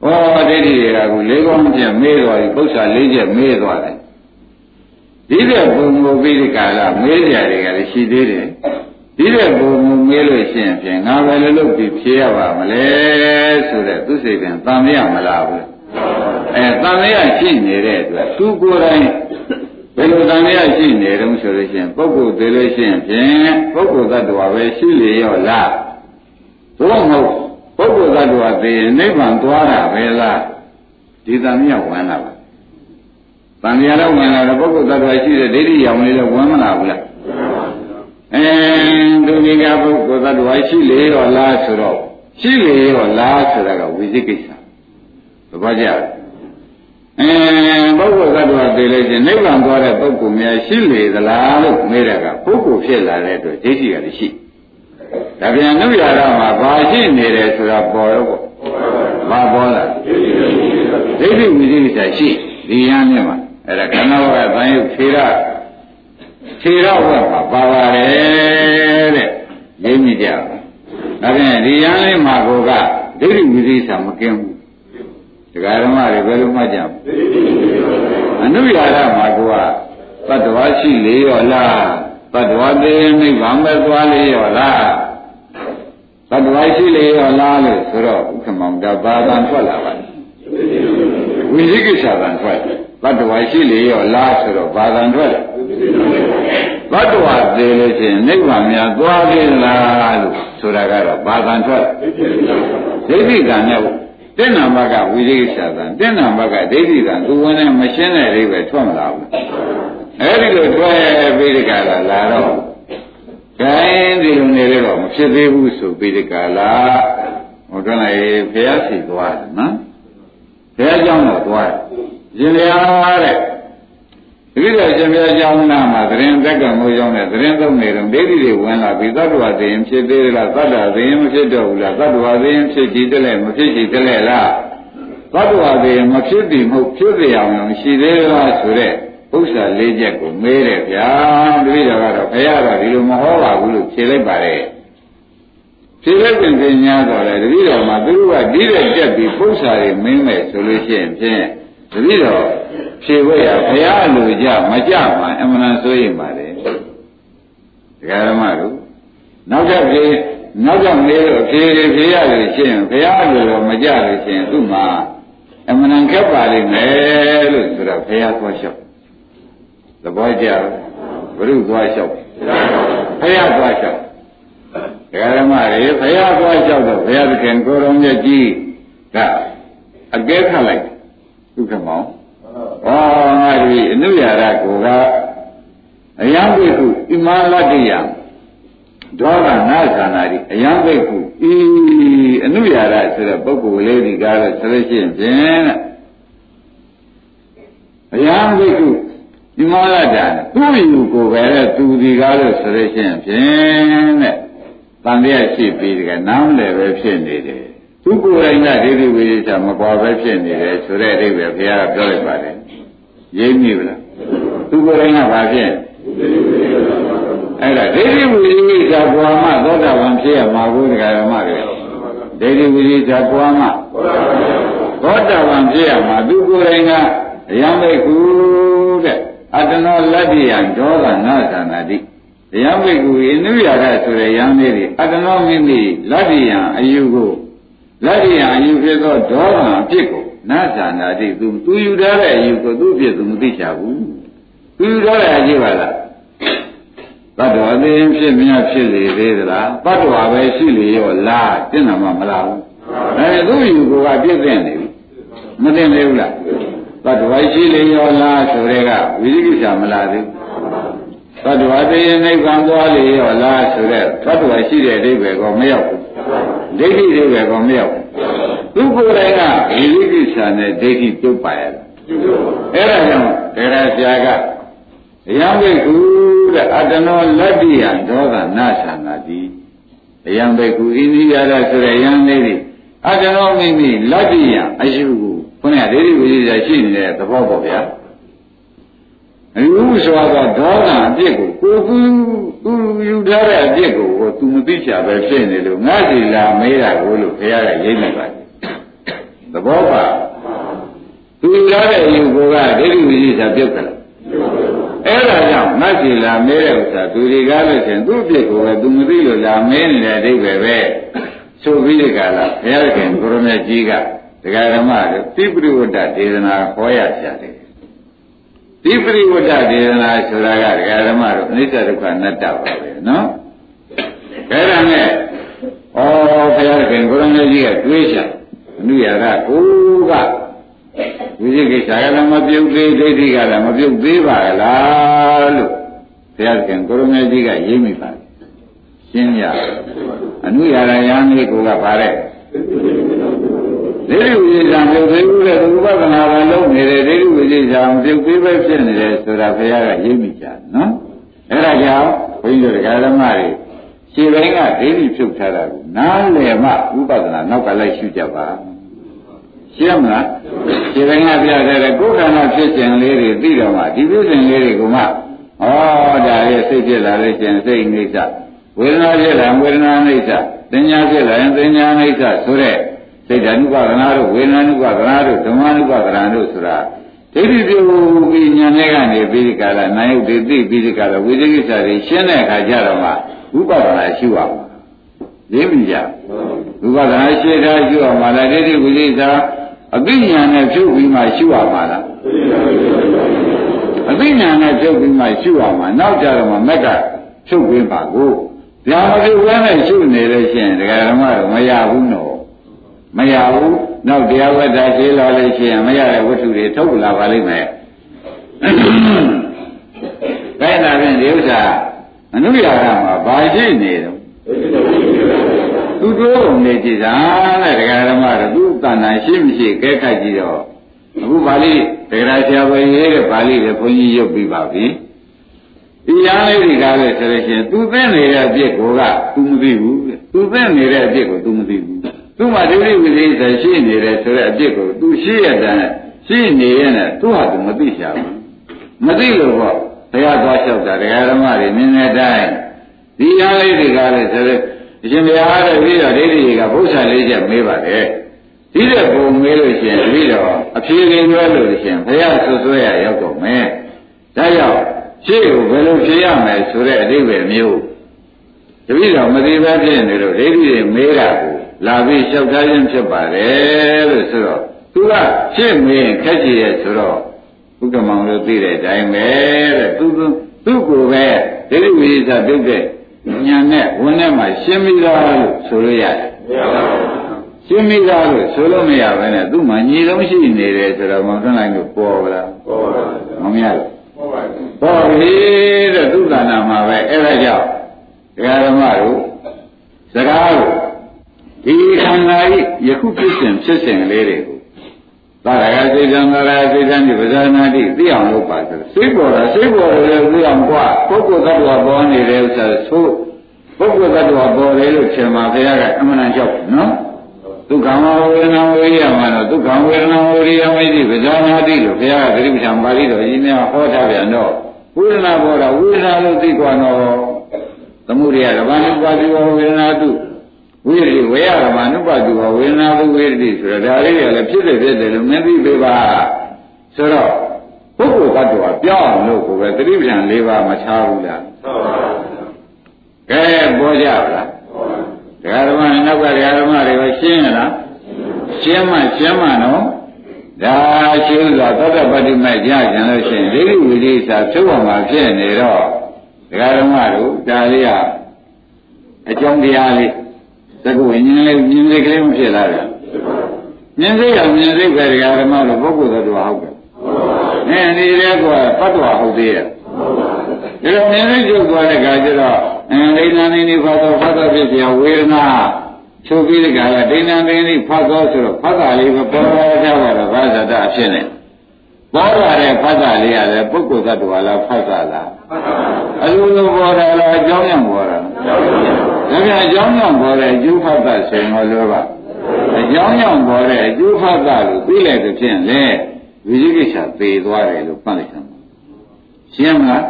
ဩဒိဋ္ဌိတွေကကိုလေးကောင်းချက်မေးသွားပြီပု္ပ္ပာလေးချက်မေးသွားတယ်။ဒီတဲ့ဘုံဘုပိဒီကာလမေးကြတွေကလည်းရှိသေးတယ်။ဒီတဲ့ဘုံဘုမေးလို့ရှိရင်ဖြင့်ငါပဲလည်းလုပ်ပြီးဖြေရပါမလဲဆိုတဲ့သူစိတ်ကံတန်မရမလားဘူး။အဲတန်လျာရှိနေတဲ့အတွက်သူကိုယ်တိုင်ဘယ်လိုတန်လျာရှိနေတုံးဆိုလို့ရှိရင်ပုဂ္ဂိုလ်သေးလို့ရှိရင်ဖြင့်ပုဂ္ဂိုလ်သတ္တဝါပဲရှိလေရောလားသို့မဟုတ် ပုဂ္ဂိုလ်သတ္တဝါသေရင်နိဗ္ဗာန်သွားတာပဲလားဒီတန်လျာဝင်လာပါတန်လျာတော့ဝင်လာတော့ပုဂ္ဂိုလ်သတ္တဝါရှိတဲ့ဒိဋ္ဌိရောင်လေးလည်းဝင်မလာဘူးလားအဲဒုတိယပုဂ္ဂိုလ်သတ္တဝါရှိလေရောလားဆိုတော့ရှိလေရောလားဆိုတာကဝိသိကိစ္စသဘောကျလားအဲပုဂ္ဂိုလ်သတ္တဝါသိလို့ချင်းနိဗ္ဗာန်သွားတဲ့ပုဂ္ဂိုလ်များရှိလေသလားလို့မေးတဲ့ကပုဂ္ဂိုလ်ဖြစ်လာတဲ့အတွက်ဒိဋ္ဌိကလည်းရှိ ဒါပြန်နုရတာမှာဘာရှိနေတယ်ဆိုတာပေါ်ရောပေါ့ဘာပေါ်လာဒိဋ္ဌိဝိသိကိစ္စရှိဒီရမ်းနဲ့မှာအဲ့ဒါခန္ဓာဝကသံယုတ်ခြေရခြေရဝတ်မှာပါပါတယ်တဲ့ရင်းမိကြဒါပြန်ဒီရမ်းလေးမှာကိုကဒိဋ္ဌိဝိသိကိစ္စမကင်းဘူးဒကာဓမ္မတွေဘယ်လိုမှတ်ကြမအနုရာရမှာကသတ္တဝါရှိလေရောလားသတ္တဝါသေးနိဗ္ဗာန်ပဲသွားလေရောလားသ တ္တဝါရှိလေရောလားလို့ဆိုတော့ဥက္ကမောင်ဒါဘာသာထွက်လာပါဝိသိကိစ္စသာထွက်သတ္တဝါရှိလေရောလားဆိုတော့ဘာသာထွက်သတ္တဝါသေးလို့ရှိရင်နိဗ္ဗာန်များသွားလေလားလို့ဆိုတာကတော့ဘာသာထွက်ဒိဋ္ဌိကံနဲ့တဲ့နာဘကဝိရိယသာတဲ့နာဘကဒိဋ္ဌိကံသူဝင်နဲ့မရှင်းတဲ့အိဗယ်ထွက်မလာဘူးအဲဒီလိုထွက်ပြီးဒီကလာလာတော့ ခိုင်းဒီလိုနေတော့မဖြစ်သေးဘူးဆိုပြီးဒီကလာဟိုတော့လေဘုရားစီသွားတယ်နော်ဘုရားကျောင်းတော့သွားတယ်ရှင်ရတဲ့ဒီလိုရှင်ဘုရားကျောင်းနာမှာသတင်းသက်ကံကိုရောက်တဲ့သတင်းသုံးနေတော့ဒိဋ္ဌိတွေဝင်လာပြီးသတ္တဝါသိရင်ဖြစ်သေးလားသတ္တသိရင်မဖြစ်တော့ဘူးလားသတ္တဝါသိရင်ဖြစ်ကြည့်တယ်လေမဖြစ်ကြည့်တယ်လေလားသတ္တဝါသိရင်မဖြစ်ပြီးမဟုတ်ဖြစ်ပြအောင်ရှိသေးလားဆိုတဲ့ ဥစ္စာလေးချက်ကိုမေးတယ်ဗျာတပည့်တော်ကတော့ဘုရားတော့ဒီလိုမဟောပါဘူးလို့ဖြေလိုက်ပါတယ်ဖြေလိုက်တဲ့ပညာတော့လေတပည့်တော်မှာသူတို့ကဒီတဲ့တက်ပြီးပု္ပ္ပာတွေမင်းမဲ့ဆိုလို့ရှိရင်ဖြင့်တပည့်တော်ဖြေဝဲရဘုရားလူကြမကြမှာအမှန်ဆိုရင်ပါတယ်ဒကာရမတို့နောက်တစ်ပြေနောက်တစ်မေးလို့ဖြေဖြေရလို့ရှိရင်ဘုရားလူတော့မကြလို့ရှိရင်သူ့မှာအမှန်ခက်ပါလိမ့်မယ်လို့ဆိုတော့ဘုရားသွားလျှောက် သဘောကျဘုရုသွားလျှောက်ဘုရားသွားလျှောက်ဒကာရမတွေဘုရားသွားလျှောက်တော့ဘုရားသခင်ကိုရောမြတ်ကြီးကအကဲခတ်လိုက်ဒုက္ခမောင်ဩငါဒီအနုရာရကိုကအယံဘိက္ခုဣမလတ္တိယဒေါသနာသနာတိအယံဘိက္ခုဤအနုရာရဆိုတဲ့ပုဂ္ဂိုလ်လေးဒီကားလို့ဆိုလို့ရှိရင်ဖြင့်အယံဘိက္ခုဣမလတ္တသူ့ယူကိုပဲတဲ့သူဒီကားလို့ဆိုလို့ရှိရင်ဖြင့်တဲ့တန်တရားရှိပြီးဒီကနားမလဲပဲဖြစ်နေတယ်သူကိုယ်တိုင်ကဒိဋ္ဌိဝိသေချာမကွာပဲဖြစ်နေတယ်ဆိုတဲ့အဓိပ္ပာယ်ဘုရားကပြောလိုက်ပါတယ်ရိပ်မိဗလားသူကိုယ်တိုင်ကဘာဖြစ်အဲ့ဒါဒိဋ္ဌိဝိသေချာပွားမှသောတာပန်ဖြစ်ရမှာကိုတရားဓမ္မတွေဒိဋ္ဌိဝိသေချာပွားမှသောတာပန်ဖြစ်ရမှာသူကိုယ်တိုင်ကအယံမိတ်ကူတဲ့ အတ္တနောလတ္တိယံဒေါသနာသနာတိတရားမိတ်ကူအနုရရဆိုတဲ့ယံလေးတွေအတ္တနောမိမိလတ္တိယံအယူကိုလက်ရအယူဖြစ်သောဒေါသအဖြစ်ကိုနာဇာနာတိသူသူယူထားတဲ့အယူကိုသူ့ဖြစ်သူမသိချဘူးသူယူထားတဲ့အယူပါလားတတ္တဝါသိရင်ဖြစ်မြဖြစ်လေသေးသလားတတ္တဝါပဲရှိလေရောလားကျင့်တာမှမလားဘူးအဲသူ့ယူကိုကပြည့်တဲ့နေပြီမသိသေးဘူးလား တတ္တဝါရှိလေရောလားဆိုတဲ့ကဝိသိကိစ္စမလားသေးတတ္တဝါသိရင်နိဗ္ဗာန်သွားလေရောလားဆိုတဲ့တတ္တဝါရှိတဲ့အဓိပ္ပာယ်ကမရောက်ဘူးဒိဋ္ဌိတွေပဲကောမရောက်သူကိုယ်တိုင်ကဝိလိကိစ္စနဲ့ဒိဋ္ဌိပြုတ်ပါရတာအဲ့ဒါကြောင့်ဒေရဆရာကအယံဘိက္ခုတဲ့အတ္တနောလတ္တိယဒေါသနာသနာတိအယံဘိက္ခုဣနိယရဆိုတဲ့ယံလေးတွေအတ္တနောမိမိလတ္တိယအယုကို ခုနကဒိဋ္ဌိဝိလိကိစ္စရှိနေတဲ့သဘောပေါ့ဗျာအယူဆိုတော့ဒေါသအပြစ်ကိုကိုကူသူယူထားတဲ့အပြစ်ကိုကိုသူမသိချာပဲဖြစ်နေလို့ငါစီလာမေးတာကိုလို့ခရရရိပ်လိုက်ပါတယ်သဘောပါသူယူထားတဲ့အယူကိုကဒိဋ္ဌိဝိသေစာပြုတ်တယ်အဲ့ဒါကြောင့်ငါစီလာမေးတဲ့ဥစ္စာသူတွေကလို့ရှင်သူ့အပြစ်ကိုပဲသူမသိလို့လာမေးနေတဲ့အဓိပ္ပာယ်ပဲဆိုပြီးဒီကလာဘုရားခင်ကိုရမကြီးက ဒတရားဓမ္မတို့တိပရိဝတ္တဒေသနာခေါ်ရကြတယ်တိပရိဝတ္တဒေသနာဆိုတာကတရားဓမ္မတို့အနိစ္စဒုက္ခအနတ္တပါပဲနော်အဲဒါနဲ့ဩဘုရားခင်ကိုရမကြီးကတွေးချအနုရာကကိုကဝိသိကိစ္စကလည်းမပြုတ်သေးဒိဋ္ဌိကလည်းမပြုတ်သေးပါလားလို့ဘုရားခင်ကိုရမကြီးကရေးမိပါတယ်ရှင်းရအနုရာရယံလေးကိုကပါတဲ့ ဒိဋ္ဌိဝိသေသံပြုတ်သေးဘူးလေဥပဒနာကလုံးနေတယ်ဒိဋ္ဌိဝိသေသံပြုတ်သေးပဲဖြစ်နေတယ်ဆိုတာဘုရားကရေးမိကြနော်အဲဒါကြောင့်ဘုန်းကြီးတို့ဓမ္မတွေခြေပိုင်းကဒိဋ္ဌိဖြုတ်ထားတာကိုနားလည်မှဥပဒနာနောက်ကလိုက်ရှုကြပါရှင်းမလားခြေပိုင်းကပြတဲ့ကိုယ်ခန္ဓာဖြစ်ခြင်းလေးတွေသိတော့မှဒီဖြစ်ခြင်းလေးတွေကမှဩဒါရဲ့စိတ်ဖြစ်လာလို့ရှင်စိတ်အိဋ္ဌဝေဒနာဖြစ်လာဝေဒနာအိဋ္ဌသင်ညာဖြစ်လာရင်သင်ညာအိဋ္ဌဆိုတဲ့ စိတ်ဓာနုပဒနာတို့ဝေဒနာနုပဒနာတို့ဓမ္မနုပဒနာတို့ဆိုတာဒိဋ္ဌိပြုပြီးညာနဲ့ကနေပြီးဒီကလာနာယုတ်တွေသိပြီးဒီကလာဝိသေကိစ္စတွေရှင်းတဲ့အခါကျတော့မှဥပဒနာရှိအောင်ရင်းပြီကြဥပဒနာရှိတာရှိအောင်မလားဒိဋ္ဌိဝိသေကိစ္စအသိဉာဏ်နဲ့ဖြုတ်ပြီးမှရှိအောင်မလားအသိဉာဏ်နဲ့ဖြုတ်ပြီးမှရှိအောင်မှာနောက်ကြတော့မှမက်ကဖြုတ်ပြီးပါကိုဗျာမဖြုတ်ဘဲနဲ့ရှိနေလို့ရှိရင်ဒကာဓမ္မတော့မရဘူးနော် မရဘူးနောက်တရားဝတ္တရှိလာလို့ရှိရင်မရတဲ့ဝတ္ထုတွေထုတ်လာပါလိမ့်မယ်။ဒါနဲ့ဖြင့်ဒီဥစ္စာအနုရာကမှာဘာရှိနေတော့သူတို့နေကြည်သာတဲ့ဒကာဓမ္မတို့သူ့တဏ္ဍာရှိမရှိကဲခတ်ကြည့်တော့အခုပါဠိဒကာဆရာဘယ်ရေးတဲ့ပါဠိလည်းဘုန်းကြီးရုပ်ပြီးပါပြီ။ဒီရားလေးဒီကားလေးဆိုလို့ရှိရင်သူသိနေတဲ့အပြစ်ကိုက तू မသိဘူး။သူသိနေတဲ့အပြစ်ကို तू မသိဘူး။ သူ့မှာဒိဋ္ဌိဝိသေသရှိနေတယ်ဆိုတဲ့အပြစ်ကို तू ရှိရတဲ့ရှိနေရင်လည်းသူ့ဟာ तू မသိချဘူး။မသိလို့ပေါ့ဘုရားသွားလျှောက်တာဒကာဓမ္မတွေမြင်တဲ့အတိုင်းဒီရားလေးဒီကားလေးဆိုလို့အရှင်ဘုရားတဲ့ပြီးတော့ဒိဋ္ဌိကဘုရားလေးချက်မေးပါတယ်ဒီတဲ့ပုံမေးလို့ရှိရင်ပြီးတော့အဖြေကင်းရွယ်လို့ရှိရင်ဘုရားဆွဆွဲရရောက်တော့မယ်ဒါကြောင့်ရှေ့ကိုဘယ်လိုဖြေရမယ်ဆိုတဲ့အဓိပ္ပာယ်မျိုးတပည့်တော်မသိဘဲဖြစ်နေလို့ဒိဋ္ဌိတွေမေးတာကို လာပြီးလျှောက်ထားခြင်းဖြစ်ပါတယ်လို့ဆိုတော့သူကရှေ့မေးရင်ခက်ကြည့်ရဲ့ဆိုတော့ဘုက္ကမောင်လို့သိတဲ့အတိုင်းပဲတဲ့သူသူ့ကိုပဲဒိဋ္ဌိဝိသပြုတ်တဲ့ညာနဲ့ဝင်ထဲမှာရှင်းပြီးသားလို့ဆိုလို့ရတယ်မရပါဘူးရှင်းမိသားလို့ဆိုလို့မရဘဲနဲ့သူ့မှာညီလုံးရှိနေတယ်ဆိုတော့မောင်ထွန်းလိုက်လို့ပေါ်ပါလားပေါ်ပါဘူးမမရဘူးပေါ်ပါဘူးပေါ်ပြီတဲ့သူ့ကဏ္ဍမှာပဲအဲ့ဒါကြောင့်ဒကာဓမ္မတို့စကားကို ဒီခန္ဓာဤယခုဖြစ်စဉ်ဖြစ်စဉ်လေးတွေကိုသာရကစိတ်ံသာရစိတ်ံဒီပဇာနာတိသိအောင်လုပ်ပါဆိုစိတ်ပေါ်တာစိတ်ပေါ်တယ်သိအောင်ကွာပုဂ္ဂိုလ်သတ္တဝါပေါ်နေတဲ့ဥစ္စာဆိုပုဂ္ဂိုလ်သတ္တဝါပေါ်တယ်လို့ထင်မှာဘုရားကအမှန်တန်ကြောက်နော်ဒုက္ခမဝေဒနာဝိရိယမှာတော့ဒုက္ခဝေဒနာဝိရိယမိတိပဇာနာတိလို့ဘုရားကတိပ္ပံပါဠိတော်ကြီးများဟောထားပြန်တော့ဝေဒနာပေါ်တာဝေဒနာလို့သိကွာတော့သမှုရိယကဘာနုပါတိဝဝေဒနာတု ဝိရိဝေယရမနုပါတိဝဝေဒနာတုဝိရိဆိုတော့ဒါလေးတွေကလည်းဖြစ်တယ်ဖြစ်တယ်လို့မသိပေပါဆိုတော့ပုဂ္ဂိုလ်တ attva ပြောင်းလို့ကိုပဲသတိပ္ပံ၄ပါးမချဘူးလားဟုတ်ပါဘူးကဲပေါ်ကြပါလားဒကာဓမ္မနောက်ကဒကာဓမ္မတွေကရှင်းရလားရှင်းမှရှင်းမှနော်ဒါရှင်းစွာသတ္တပတ္တိမဲ့ကြကြလို့ရှိရင်ဒိဋ္ဌိဝိသေစာဖြုတ်အောင်မှာဖြစ်နေတော့ဒကာဓမ္မတို့ဒါလေးကအကြောင်းတရားလေး သကုဝိညာဉ်လေးမြင်စိတ်ကလေးမဖြစ်လာဘူးမြင်စိတ်ကမြင်စိတ်ပဲဒကာဓမ္မတို့ပုဂ္ဂိုလ်သတ္တဝါဟုတ်တယ်အဲဒီလေကသတ္တဝါဟုတ်သေးရဲ့ဒီလိုမြင်စိတ်ကျုပ်သွားတဲ့ခါကျတော့အင်းဒိဋ္ဌာနိနိဖတ်တော်ဖတ်တော်ဖြစ်เสียဝေဒနာချုပ်ပြီးတဲ့ခါကဒိဋ္ဌာနိနိဖတ်တော်ဆိုတော့ဖတ်တာလေးပဲပေါ်ပေါ်ကြပါတော့ဘာသာတအဖြစ်နဲ့ပေါ်လာတဲ့ဖတ်တာလေးကလည်းပုဂ္ဂိုလ်သတ္တဝါလားဖတ်တာလားအလိုလိုပေါ်တာလားအကြောင်းကြောင့်ပေါ်တာ ဒါပြန်အကြောင်းကြောင့်ပေါ်တဲ့အကျိုးဖတ်တာဆိုရင်တော့ပါအကြောင်းကြောင့်ပေါ်တဲ့အကျိုးဖတ်တာလို့သိလိုက်တဲ့ဖြင့်လေဝိဇိကိစ္စသေသွားတယ်လို့မှတ်လိုက်သမ်းရှင်းမလား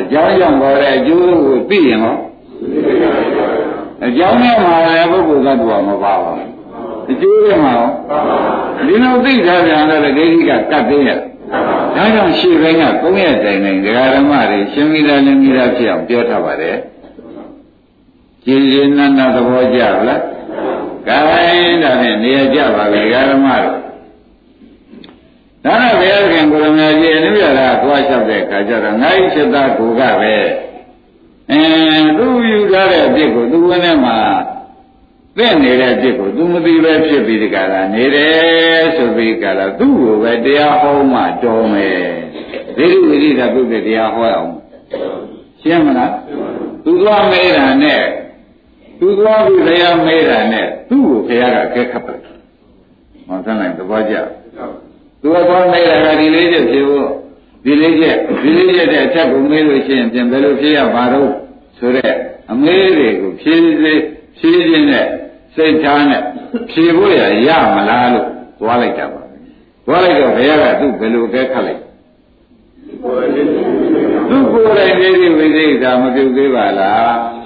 အကြောင်းကြောင့်ပေါ်တဲ့အကျိုးကိုသိရင်ဟောအကြောင်းနဲ့မှာလည်းပုဂ္ဂိုလ်သတ္တဝါမပါပါဘူးအကျိုးကမှာဟောဒီလိုသိထားပြန်တော့ဒိဋ္ဌိကကတ်သေးရဲ့ဒါကြောင့်ရှေ့ဘက်က၃ရက်တိုင်တိုင်ဒကာဓမ္မတွေရှင်းပြီးသားလင်းပြီးသားဖြစ်အောင်ပြောထားပါတယ် ကြည်ရင်နန္ဒသဘောကြလားကဲဒါဖြင့်နေရာကြပါပြီဓမ္မတို့ဒါနဲ့ဘုရားခင်ကိုရမကြီးအနုရတာသွားလျှောက်တဲ့ခါကျတော့ငါ့စိတ်သားကိုကပဲအဲသူယူထားတဲ့အဖြစ်ကိုသူဝင်ထဲမှာသိနေတဲ့အဖြစ်ကိုသူမသိပဲဖြစ်ပြီးဒီကလာနေတယ်ဆိုပြီးကလာသူ့ကိုပဲတရားဟောမှတော်မယ်ဒီလိုဝိရိဒပုဂ္ဂိတရားဟောအောင်ရှင်းမလားသူသွားမေးတာနဲ့ သူသွားပြီးတရားမေးတာနဲ့သူ့ကိုဘုရားကကဲခတ်တယ်မောင်ဆန်းလိုက်သဘောကျသူကသွားမေးတာကဒီလေးချက်ဖြစ်ဖို့ဒီလေးချက်ဒီလေးချက်တဲ့အချက်ကိုမေးလို့ရှိရင်ပြန်ဘယ်လိုဖြစ်ရမှာတော့ဆိုတဲ့အမေးတွေကိုဖြည်းဖြည်းဖြည်းချင်းနဲ့စိတ်ထားနဲ့ဖြေဖို့ရရမလားလို့သွားလိုက်တာပါသွားလိုက်တော့ဘုရားကသူ့ဘယ်လိုကဲခတ်လိုက်သူ့ကိုယ်တိုင်နေဒီဝိသေသာမပြုသေးပါလား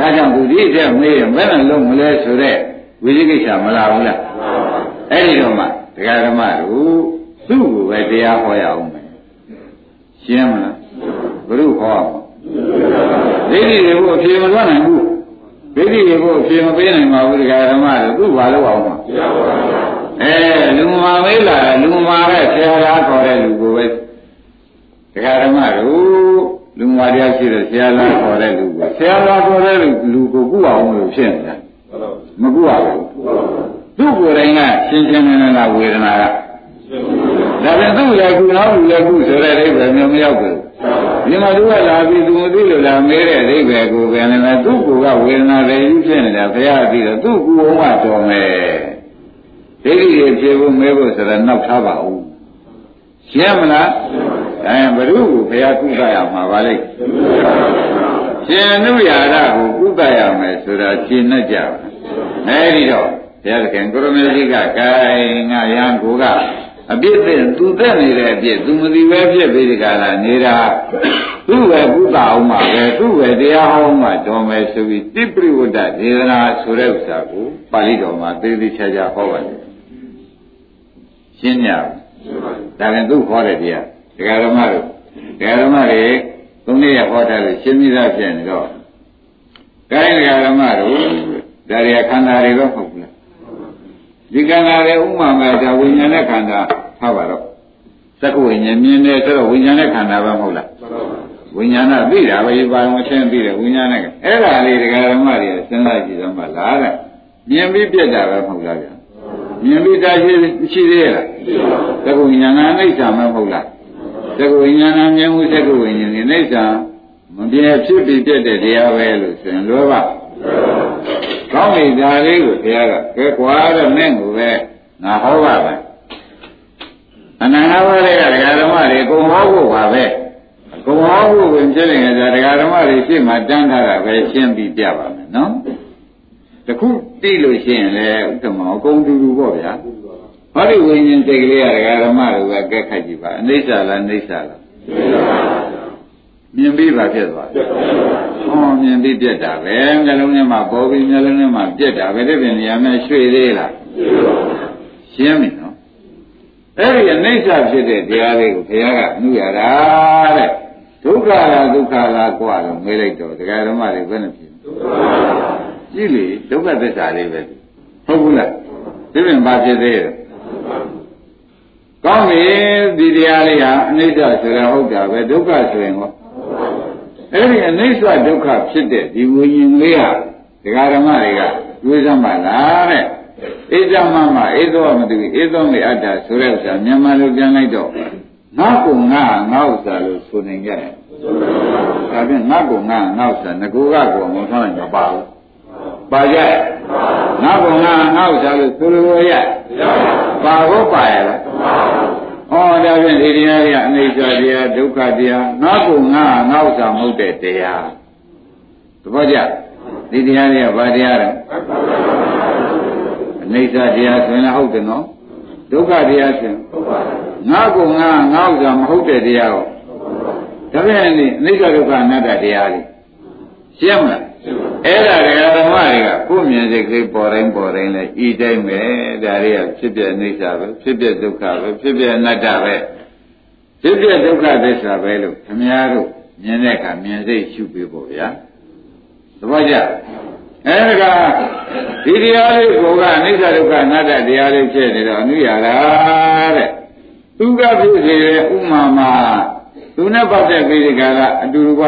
ဒါကြောင့်သူဒီချက်မေးရင်ဘယ်နဲ့လုံးမလဲဆိုတော့ဝိသေကိစ္စမလာဘူးလားအဲ့ဒီတော့မှဒကာဓမ္မတို့သူ့ကိုပဲတရားဟောရအောင်မယ်ရှင်းမလားဘုရုဟောအောင်ဒိဋ္ဌိတွေကိုအဖြေမလွတ်နိုင်ဘူးဒိဋ္ဌိတွေကိုအဖြေမပေးနိုင်ပါဘူးဒကာဓမ္မတို့သူ့ဘာလို့အောင်မှာအဲလူမာမေးလာလူမာရဲ့ဆရာသားခေါ်တဲ့လူကိုပဲဒကာဓမ္မတို့ လူမာတရားရှိတဲ့ဆရာသားခေါ်တဲ့လူကိုဆရာသားခေါ်တဲ့လူကိုကုအောင်လို့ဖြစ်နေတာမကုရဘူးသူ့ကိုယ်တိုင်ကရှင်းရှင်းလင်းလင်းကဝေဒနာကဒါပြန်သူ့လည်းကုနောက်လူလည်းကုဆိုတဲ့အိဗယ်မျိုးမရောက်ဘူးဒီမှာသူကလာပြီးသူမသိလို့လာမေးတဲ့အိဗယ်ကိုပဲလည်းသူ့ကိုယ်ကဝေဒနာတွေကြီးဖြစ်နေတာဘုရားပြီးတော့သူ့ကူအောင်မှတော်မယ်ဒိဋ္ဌိတွေပြေဖို့မဲဖို့ဆိုတော့နောက်ထားပါဦးရှင်းမလား အဲဘုရုကိုဘုရားကုသရမှာပါလိမ့်ရှင်နုရာရကိုကုသရမယ်ဆိုတာရှင်းနဲ့ကြပါအဲဒီတော့ဘုရားခင်ကိုရမေကြီးကကဲငါရန်ကိုကအပြစ်တဲ့သူသက်နေတဲ့အပြစ်သူမသိပဲဖြစ်ပြီးဒီကလာနေတာသူ့ပဲကုသအောင်မှာပဲသူ့ပဲတရားဟောင်းမှာတော်မယ်ဆိုပြီးတိပရိဝတ္တဒေသနာဆိုတဲ့ဥစ္စာကိုပါဠိတော်မှာသေသေးချာချာဟောပါတယ်ရှင်းညာဒါကသူ့ခေါ်တဲ့တရား ဒကာဓမ္မတို့ဒကာဓမ္မတွေသုံးနေ့ရဟောထားလို့ရှင်းပြီးသားဖြစ်နေတော့ကိုင်းဒကာဓမ္မတို့ဒါရီခန္ဓာတွေတော့ဟုတ်ဘူးလားဒီခန္ဓာတွေဥမာမဲ့ဒါဝိညာဉ်နဲ့ခန္ဓာထားပါတော့သက္ကဝိညာဉ်မြင်တယ်ဆိုတော့ဝိညာဉ်နဲ့ခန္ဓာပဲမဟုတ်လားဝိညာဏသိတာပဲပါဝင်ချင်းသိတယ်ဝိညာဉ်နဲ့အဲ့ဒါလေးဒကာဓမ္မတွေစဉ်းစားကြည့်တော့မှလားတဲ့မြင်ပြီးပြက်တာပဲမဟုတ်လားဗျာမြင်ပြီးတာရှိရှိသေးရဲ့လားသက္ကဝိညာဏအိဋ္ဌာမဟုတ်လား သက္ကဝိညာဏမြင်မှုသက္ကဝိညာဉ်ဒီအိဋ္ဌာမပြည့်ဖြစ်ပြီးပြက်တဲ့တရားပဲလို့ဆိုရင်လောဘကောင်းပြီဒါလေးကိုဘုရားကကဲကွာတဲ့မင်းကိုပဲငါဟောပါမယ်အနန္တဘာတွေကဒကာဓမ္မတွေကိုဟောဖို့ပါပဲကိုဟောဖို့ဝင်ဖြစ်နေတာဒကာဓမ္မတွေရှေ့မှာတန်းထားတာပဲရှင်းပြီးပြပါမယ်နော်တခုသိလို့ရှိရင်လည်းဥက္ကမအကုန်တူတူပေါ့ဗျာ ဟောဒီဝိညာဉ်စိတ်ကလေးကဒကာဓမ္မတွေကကဲခတ်ကြည့်ပါအိဋ္ဌာလားအိဋ္ဌာလားမြင်ပြီးပါဖြစ်သွားတယ်။ဟောမြင်ပြီးပြက်တာပဲ။နှလုံးထဲမှာပေါ်ပြီးနှလုံးထဲမှာပြက်တာပဲဒီပြင်နေရာမဲ့ရွှေသေးလား။ရှင်းပြီနော်။အဲ့ဒီအိဋ္ဌဖြစ်တဲ့တရားလေးကိုဘုရားကအမှုရတာတဲ့။ဒုက္ခလားဒုက္ခလားกว่าလို့မေးလိုက်တော့တရားဓမ္မတွေဘယ်နဲ့ဖြစ်။ဒုက္ခပါ။ကြည့်လေဒုက္ခသစ္စာလေးပဲ။ဟုတ်ဘူးလား။ဒီပြင်ဘာဖြစ်သေးလဲ။ ကောင်းပြီဒီတရားလေးဟာအနိစ္စဆိုရဟုတ်တာပဲဒုက္ခဆိုရင်ဟောအဲ့ဒီအနိစ္စဒုက္ခဖြစ်တဲ့ဒီဝိညာဉ်လေးဟာဒကာဓမ္မတွေကတွေးစမ်းပါလားတဲ့ဣဇမမဧသောမတူဧသောမေအတ္တဆိုတဲ့ဥစ္စာမြန်မာလိုပြန်လိုက်တော့ငါကုငါငါဥစ္စာလို့ဆိုနေကြတယ်ဒါဖြင့်ငါကုငါငါဥစ္စာငကိုကကောမထားနိုင်မပါဘူး ပါကြငါကုငါငါဥစ္စာလို့ဆိုလိုရပါဖို့ပါရလားဟောဒါဖြင့်ဒီတရားတွေအနိစ္စတရားဒုက္ခတရားငါ့ကိုငါငါ့ဥစ္စာမဟုတ်တဲ့တရားသဘောကျဒီတရားတွေကဘာတရားလဲအနိစ္စတရားဆိုရင်ဟုတ်တယ်နော်ဒုက္ခတရားဆိုရင်ငါ့ကိုငါငါ့ဥစ္စာမဟုတ်တဲ့တရားကိုဒါဖြင့်ဒီအနိစ္စဒုက္ခအနတ္တတရားတွေ ရှင်းမလားအဲ့ဒါတွေကဓမ္မတွေကကိုယ်မြင်စိတ်ကလေးပေါ်တိုင်းပေါ်တိုင်းလဲဤတိုင်းပဲဒါတွေကဖြစ်ပြအိဋ္ဌပဲဖြစ်ပြဒုက္ခပဲဖြစ်ပြအနတ္တပဲဖြစ်ပြဒုက္ခသစ္စာပဲလို့ခမည်းတော်မြင်တဲ့အခါမြင်စိတ်ရှုပေးဖို့ဗျာသဘောကျအဲဒါကဒီတရားလေးကိုကအနိစ္စဒုက္ခအနတ္တတရားလေးဖြစ်နေတော့အနုရတာတဲ့သူကဖြစ်စေတဲ့ဥမာမှာသူနဲ့ပတ်သက်ပြီးဒီကရအတူတူက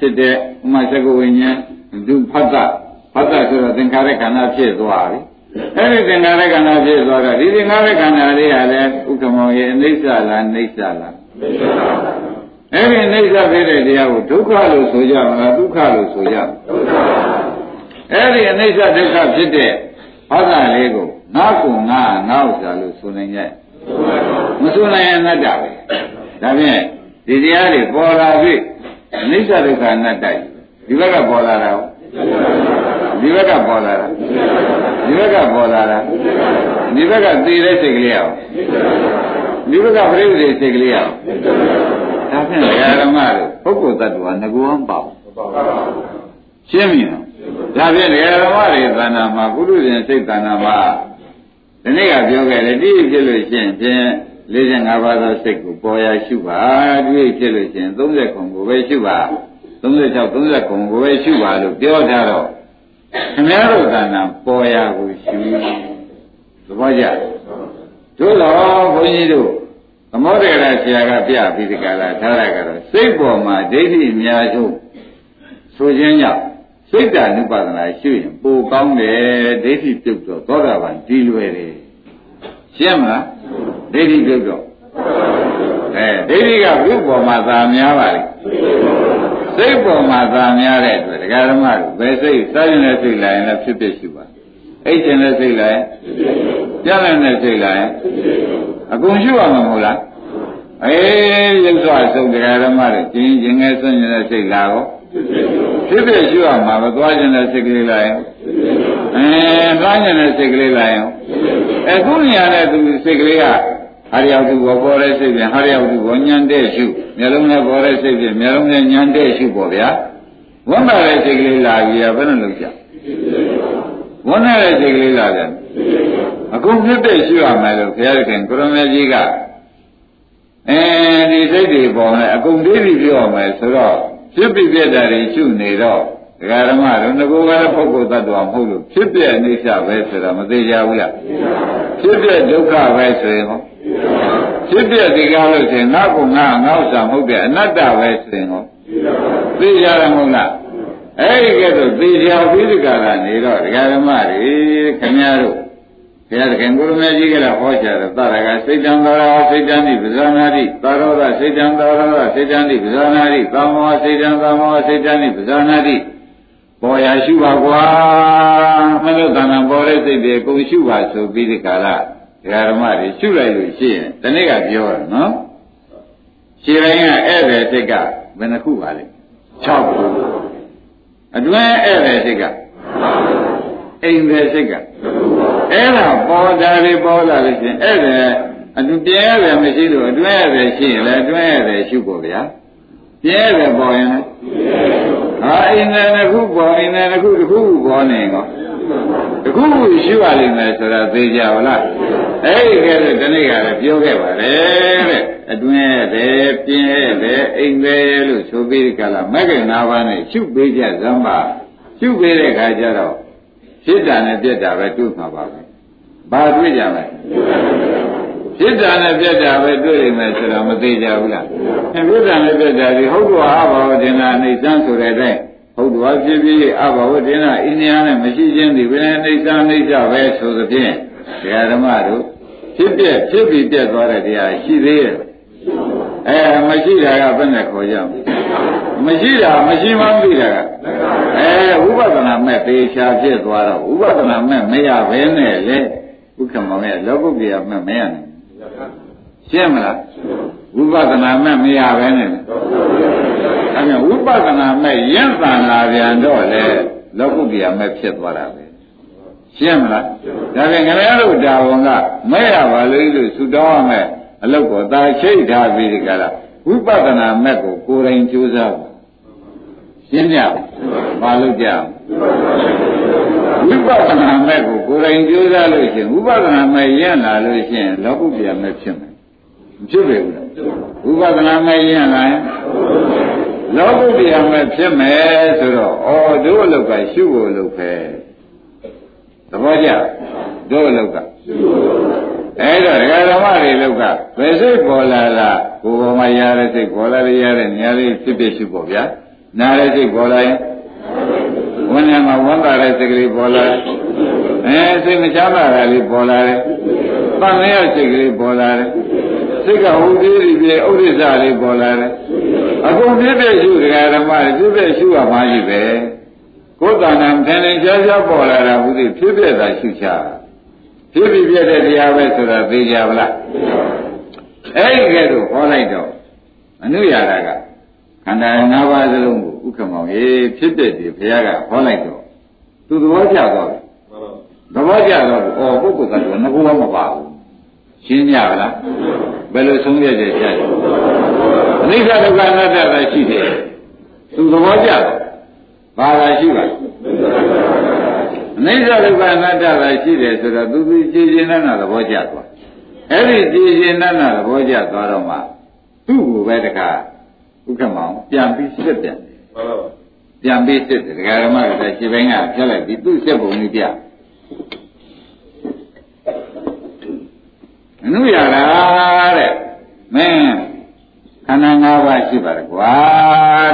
ဖြစ်တဲ့ဥမာသကုဝိညာဉ်သူဖတ်တာဖတ်တာဆိုတော့သင်္ခါရခန္ဓာဖြစ်သွားပြီအဲ့ဒီသင်္ခါရခန္ဓာဖြစ်သွားတော့ဒီသင်္ခါရခန္ဓာလေးကလည်းဥက္ကမောရဲ့အနိစ္စလားအနိစ္စလားအဲ့ဒီအနိစ္စဖြစ်တဲ့တရားကိုဒုက္ခလို့ဆိုကြမလားဒုက္ခလို့ဆိုကြမလားဒုက္ခအဲ့ဒီအနိစ္စဒုက္ခဖြစ်တဲ့ဘာသာလေးကိုငါကုငါငါဥစ္စာလို့ဆိုနိုင်ရဲ့မဆိုနိုင်ရင်အနတ္တပဲဒါဖြင့်ဒီတရားတွေပေါ်လာပြီ အနိစ္စဒုက္ခအနတ္တဒီဘက်ကပေါ်လာတာဒီဘက်ကပေါ်လာတာဒီဘက်ကပေါ်လာတာဒီဘက်ကသိတဲ့စိတ်ကလေးအောင်ဒီဘက်ကပြိဋိစိတ်ကလေးအောင်ဒါဖြင့်ဓမ္မတို့ပုဂ္ဂိုလ်တ attva ငကူအောင်ပေါ့ရှင်းပြီနော်ဒါဖြင့်ဓမ္မတွေသဏ္ဍာန်မှာကုသဇဉ်စိတ်သဏ္ဍာန်မှာဒီနေ့ကပြောခဲ့တယ်ဒီဖြစ်လို့ရှိရင်ဖြင့် 45ပါးသောစိတ်ကိုပေါ်ရရှုပါဒီဖြစ်လို့ရှိရင်30ခုကိုပဲရှုပါ36 30ခုကိုပဲရှုပါလို့ပြောထားတော့ခင်ဗျားတို့ကဏ္ဍပေါ်ရကိုရှုသဘောကျတို့တော့ဘုန်းကြီးတို့သမောတေရဆရာကပြပြီးဒီကလာထားရကတော့စိတ်ပေါ်မှာဒိဋ္ဌိအများဆုံးဆိုခြင်းကြောင့်စိတ်တ ानु ပါဒနာရှုရင်ပိုကောင်းတယ်ဒိဋ္ဌိပြုတ်တော့သောတာပန်ဒီလွယ်တယ်ရှင်းမလား ဒိဋ္ဌိပြုတ်တော့အဲဒိဋ္ဌိကဘုပေါ်မှာသာများပါလေစိတ်ပေါ်မှာသာများတဲ့အတွက်ဒကာဓမ္မတို့ဘယ်စိတ်စားရင်လည်းစိတ်လာရင်လည်းဖြစ်ဖြစ်ရှိပါအိတ်ကျင်လည်းစိတ်လာရင်ပြန့်လည်းစိတ်လာရင်အကုန်ရှိရမှာမဟုတ်လားအေးရုပ်စွာဆုံးတရားဓမ္မတွေကျင်းကျင်ငယ်ဆွနေတဲ့စိတ်လာတော့ဖြစ်ဖြစ်ရှိရမှာပဲသွားကျင်တဲ့စိတ်ကလေးလာရင် အဲသွားကျင်တဲ့စိတ်ကလေးလာရင်အခုနေရာတဲ့သူစိတ်ကလေးကဟာရယောက်သူဘောပေါ်တဲ့စိတ်ဖြင့်ဟာရယောက်သူဘောညံတဲ့ရှုမျက်လုံးနဲ့ပေါ်တဲ့စိတ်ဖြင့်မျက်လုံးနဲ့ညံတဲ့ရှုပေါ့ဗျာဝမ်းပါတဲ့စိတ်ကလေးလာပြီးရဘယ်လိုလုပ်ကြဝမ်းတဲ့စိတ်ကလေးလာတယ်အကုန်ဖြစ်တဲ့ရှုရမယ်လို့ဘုရားခင်ကိုရမေကြီးကအဲဒီစိတ်တွေပေါ်နဲ့အကုန်သိပြီပြောမယ်ဆိုတော့ဖြစ်ပြီးပြက်တာတွေရှုနေတော့ ဒကာဓမ္မတို့ငကိုကလည်းပုဂ္ဂိုလ်တ attva မဟုတ်လို့ဖြစ်ပြအိဋ္ဌပဲဆိုတာမသေးကြဘူးလားဖြစ်ပြဒုက္ခပဲဆိုရင်ဟောဖြစ်ပြဒီကားလို့ဆိုရင်ငါကငါငါဥစ္စာမဟုတ်ပြအနတ္တပဲဆိုရင်ဟောသိကြရမဟုတ်လားအဲ့ဒီကဲဆိုသိကြပြီးဒီကာကနေတော့ဒကာဓမ္မတွေခင်ဗျားတို့ဘုရားသခင်ကိုရမေကြီးကလည်းဟောကြားတယ်သရကစိတ်တံသောရစိတ်တံတိပဇာနာတိသာရောဒစိတ်တံသောရစိတ်တံတိပဇာနာတိသမောစိတ်တံသမောစိတ်တံတိပဇာနာတိ ပေါ်ရရှုပါကွာမလို့တဏ္ဍာပေါ်တဲ့စိတ်တွေကုန်ရှုပါဆိုပြီးဒီကာလဒကာဓမ္မတွေရှုလိုက်လို့ရှိရင်ဒီနေ့ကပြောတယ်နော်ရှင်းတိုင်းကဧည့်သည်စိတ်ကဘယ်နှခုပါလဲ6ခုအတွင်းဧည့်သည်စိတ်ကအိမ်သည်စိတ်ကအဲ့ဒါပေါ်တာတွေပေါ်လာလို့ရှိရင်ဧည့်သည်အတူပြဲရတယ်မရှိလို့အတွင်းရတယ်ရှိရင်လည်းအတွင်းရတယ်ရှုဖို့ဗျာပြဲရတယ်ပေါ်ရင်လည်း ဟာအိမ်နဲ့တစ်ခုပေါ်အိမ်နဲ့တစ်ခုတစ်ခုပေါ်နေကောတခုခုရှိပါလိမ့်မယ်ဆိုတာသိကြပါလားအဲ့ဒီကဲတော့ဒီနေ့ကလည်းပြောခဲ့ပါတယ်တဲ့အတွင်းရတယ်ပြင်းရတယ်အိမ်ပဲလို့ဆိုပြီးကြလားမဂ္ဂင်၅ပါးနဲ့ရှုပေးကြသမ်းပါရှုပေးတဲ့ခါကျတော့ဖြစ်တာနဲ့ပြက်တာပဲတွေ့မှာပါပဲဘာတွေ့ကြမလဲ ဖြစ်တာနဲ့ပြက်တာပဲတွေ့နေမယ်ဆိုတာမသိကြဘူးလားဖြစ်တာနဲ့ပြက်တာဒီဟုတ်တော်အဘာဝတင်တာအိသံဆိုတဲ့အတိုင်းဟုတ်တော်ဖြစ်ပြီးအဘာဝတင်တာအိညာနဲ့မရှိခြင်းဒီဘယ်အိသံအိသပဲဆိုသဖြင့်ဒကာဓမ္မတို့ဖြစ်ပြက်ဖြစ်ပြီးပြက်သွားတဲ့တရားရှိသေးရဲ့အဲမရှိတာကဘယ်နဲ့ခေါ်ကြမလဲမရှိတာမရှိမှမသိတာကအဲဝိပဿနာမဲ့ပေချာဖြစ်သွားတော့ဝိပဿနာမဲ့မရဘဲနဲ့လေဥက္ကမမဲ့လောကုတ္တရာမဲ့မရနိုင် ရှင်းမလားဝိပဿနာမဲ့မရဘဲနဲ့အဲဒါဝိပဿနာမဲ့ရင့်တန်လာပြန်တော့လေလောကုတ္တရာမဲ့ဖြစ်သွားတာပဲရှင်းမလားဒါပြန်ခင်ဗျားတို့ဒါဝန်ကမဲ့ရပါလို့လို့ဆူတောင်းရမယ်အလုတ်ကိုသာချိတ်ထားပြီးဒီကလာဝိပဿနာမဲ့ကိုကိုယ်တိုင်ကြိုးစားပါရှင်းကြပါလို့ကြဝိပဿနာမဲ့ကိုကိုယ်တိုင်ကြိုးစားလို့ရှိရင်ဝိပဿနာမဲ့ရင့်လာလို့ရှိရင်လောကုတ္တရာမဲ့ဖြစ်မယ်မ ဖြစ်ပေဘူးလားဝိပဿနာမဲ့ရင့်လာရင်လောကုတ္တရာမဲ့ဖြစ်မယ်ဆိုတော့ဩတို့အလောက်ကရှုဖို့အလုပ်ပဲသဘောကျတို့အလောက်ကအဲ့တော့ဒကာဓမ္မတွေလောက်ကဘယ်စိတ်ပေါ်လာလားကိုယ်ပေါ်မှာရတဲ့စိတ်ပေါ်လာရတဲ့နေရာလေးဖြစ်ဖြစ်ရှုပေါ့ဗျာနားတဲ့စိတ်ပေါ်လာရင်ဝန်းထဲမှာဝမ်းသာတဲ့စိတ်ကလေးပေါ်လာအဲစိတ်မချမ်းသာတာလေးပေါ်လာတယ်။ပန်းလေးရစိတ်ကလေးပေါ်လာတယ်။ စိတ်ကဟိုသေးဒီပြေဥဒိစ္စလေးပေါ်လာတယ်။အကုန်ပြည့်ပြည့်ရှုဒကာဓမ္မတွေပြည့်ပြည့်ရှုရမှာကြီးပဲ။ကိုယ်တဏ္ဍာထင်ထင်ရှားရှားပေါ်လာတာဟုတ်သည်ဖြစ်ပြတာရှုချ။ဖြစ်ပြီးပြတဲ့တရားပဲဆိုတာသိကြပါလား။အဲ့ဒီကဲတော့ဟောလိုက်တော့အနုရတာကခန္ဓာ၅ပါးစလုံးကိုဥက္ကမောင်ရေးဖြစ်တဲ့ဒီဘုရားကဟောလိုက်တော့သူသဘောကျတော့တယ်သဘောကျတော့ဩပုဂ္ဂိုလ်ကတော့ငကူမပါဘူး ရှင်းကြပါလားဘယ်လိုဆုံးဖြတ်ချက်ကြတယ်အနိစ္စဒုက္ခအနတ္တပဲရှိတယ်သူသဘောကျတော့ဘာသာရှိပါအနိစ္စဒုက္ခအနတ္တပဲရှိတယ်ဆိုတော့သူသူကြည်ကျင်တဲ့သဘောကျသွားအဲ့ဒီကြည်ကျင်တဲ့သဘောကျသွားတော့မှသူ့ကိုပဲတခါဥက္ကမောင်ပြန်ပြီးစစ်ပြန်တယ်ပြန်ပြီးစစ်တယ်ဒကာရမကတည်းကခြေပိုင်းကဖြတ်လိုက်ပြီးသူ့စစ်ပုံလေးပြ အနုရတာတဲ့မင်းခန္ဓာ၅ပါးရှိပါတယ်ကွာ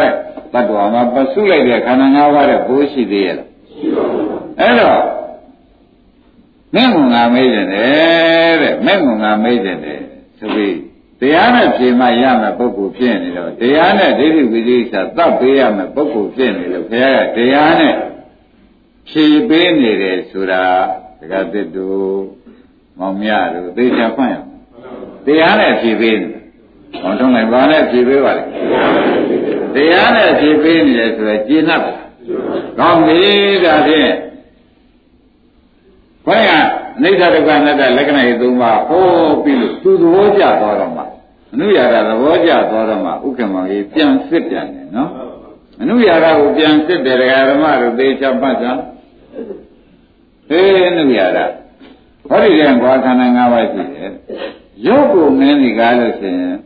တဲ့တတ္တဝါမှာပစုလိုက်တဲ့ခန္ဓာ၅ပါးတဲ့ဘိုးရှိသေးရဲ့လားရှိပါဘူးအဲ့တော့မင်းကငါမေးတယ်တဲ့မင်းကငါမေးတယ်ဆိုပြီးတရားနဲ့ဖြေမှရမယ်ပုဂ္ဂိုလ်ဖြစ်နေတော့တရားနဲ့ဒိဋ္ဌိဝိသေသသတ်ပေးရမယ်ပုဂ္ဂိုလ်ဖြစ်နေလို့ဘုရားကတရားနဲ့ဖြေပေးနေတယ်ဆိုတာတက္ကသစ်တို့ မောင်မြတို့သေချာဖွင့်ရတရားနဲ့ဖြေပေးနေဟောတော့လည်းဘာနဲ့ဖြေပေးပါလဲတရားနဲ့ဖြေပေးနေတယ်ဆိုတော့ကျေနပ်ပါကောင်းပြီဒါဖြင့်ဘယ်ကအနိစ္စဒုက္ခအနတ္တလက္ခဏာရေးသုံးပါးဟောပြီးလို့သူသဘောကျသွားတော့မှအနုရာဂသဘောကျသွားတော့မှဥက္ကမောင်ကြီးပြန်စစ်ပြန်တယ်နော်အနုရာဂကိုပြန်စစ်တယ်ဒကာဓမ္မတို့သေချာပတ်ကြဟေးအနုရာဂ ဟောဒီတဲ့ကွာခန္ဓာ၅ပါးရှိတယ်ရုပ်ကိုမင်းဒီကားလို့ဆိုရင်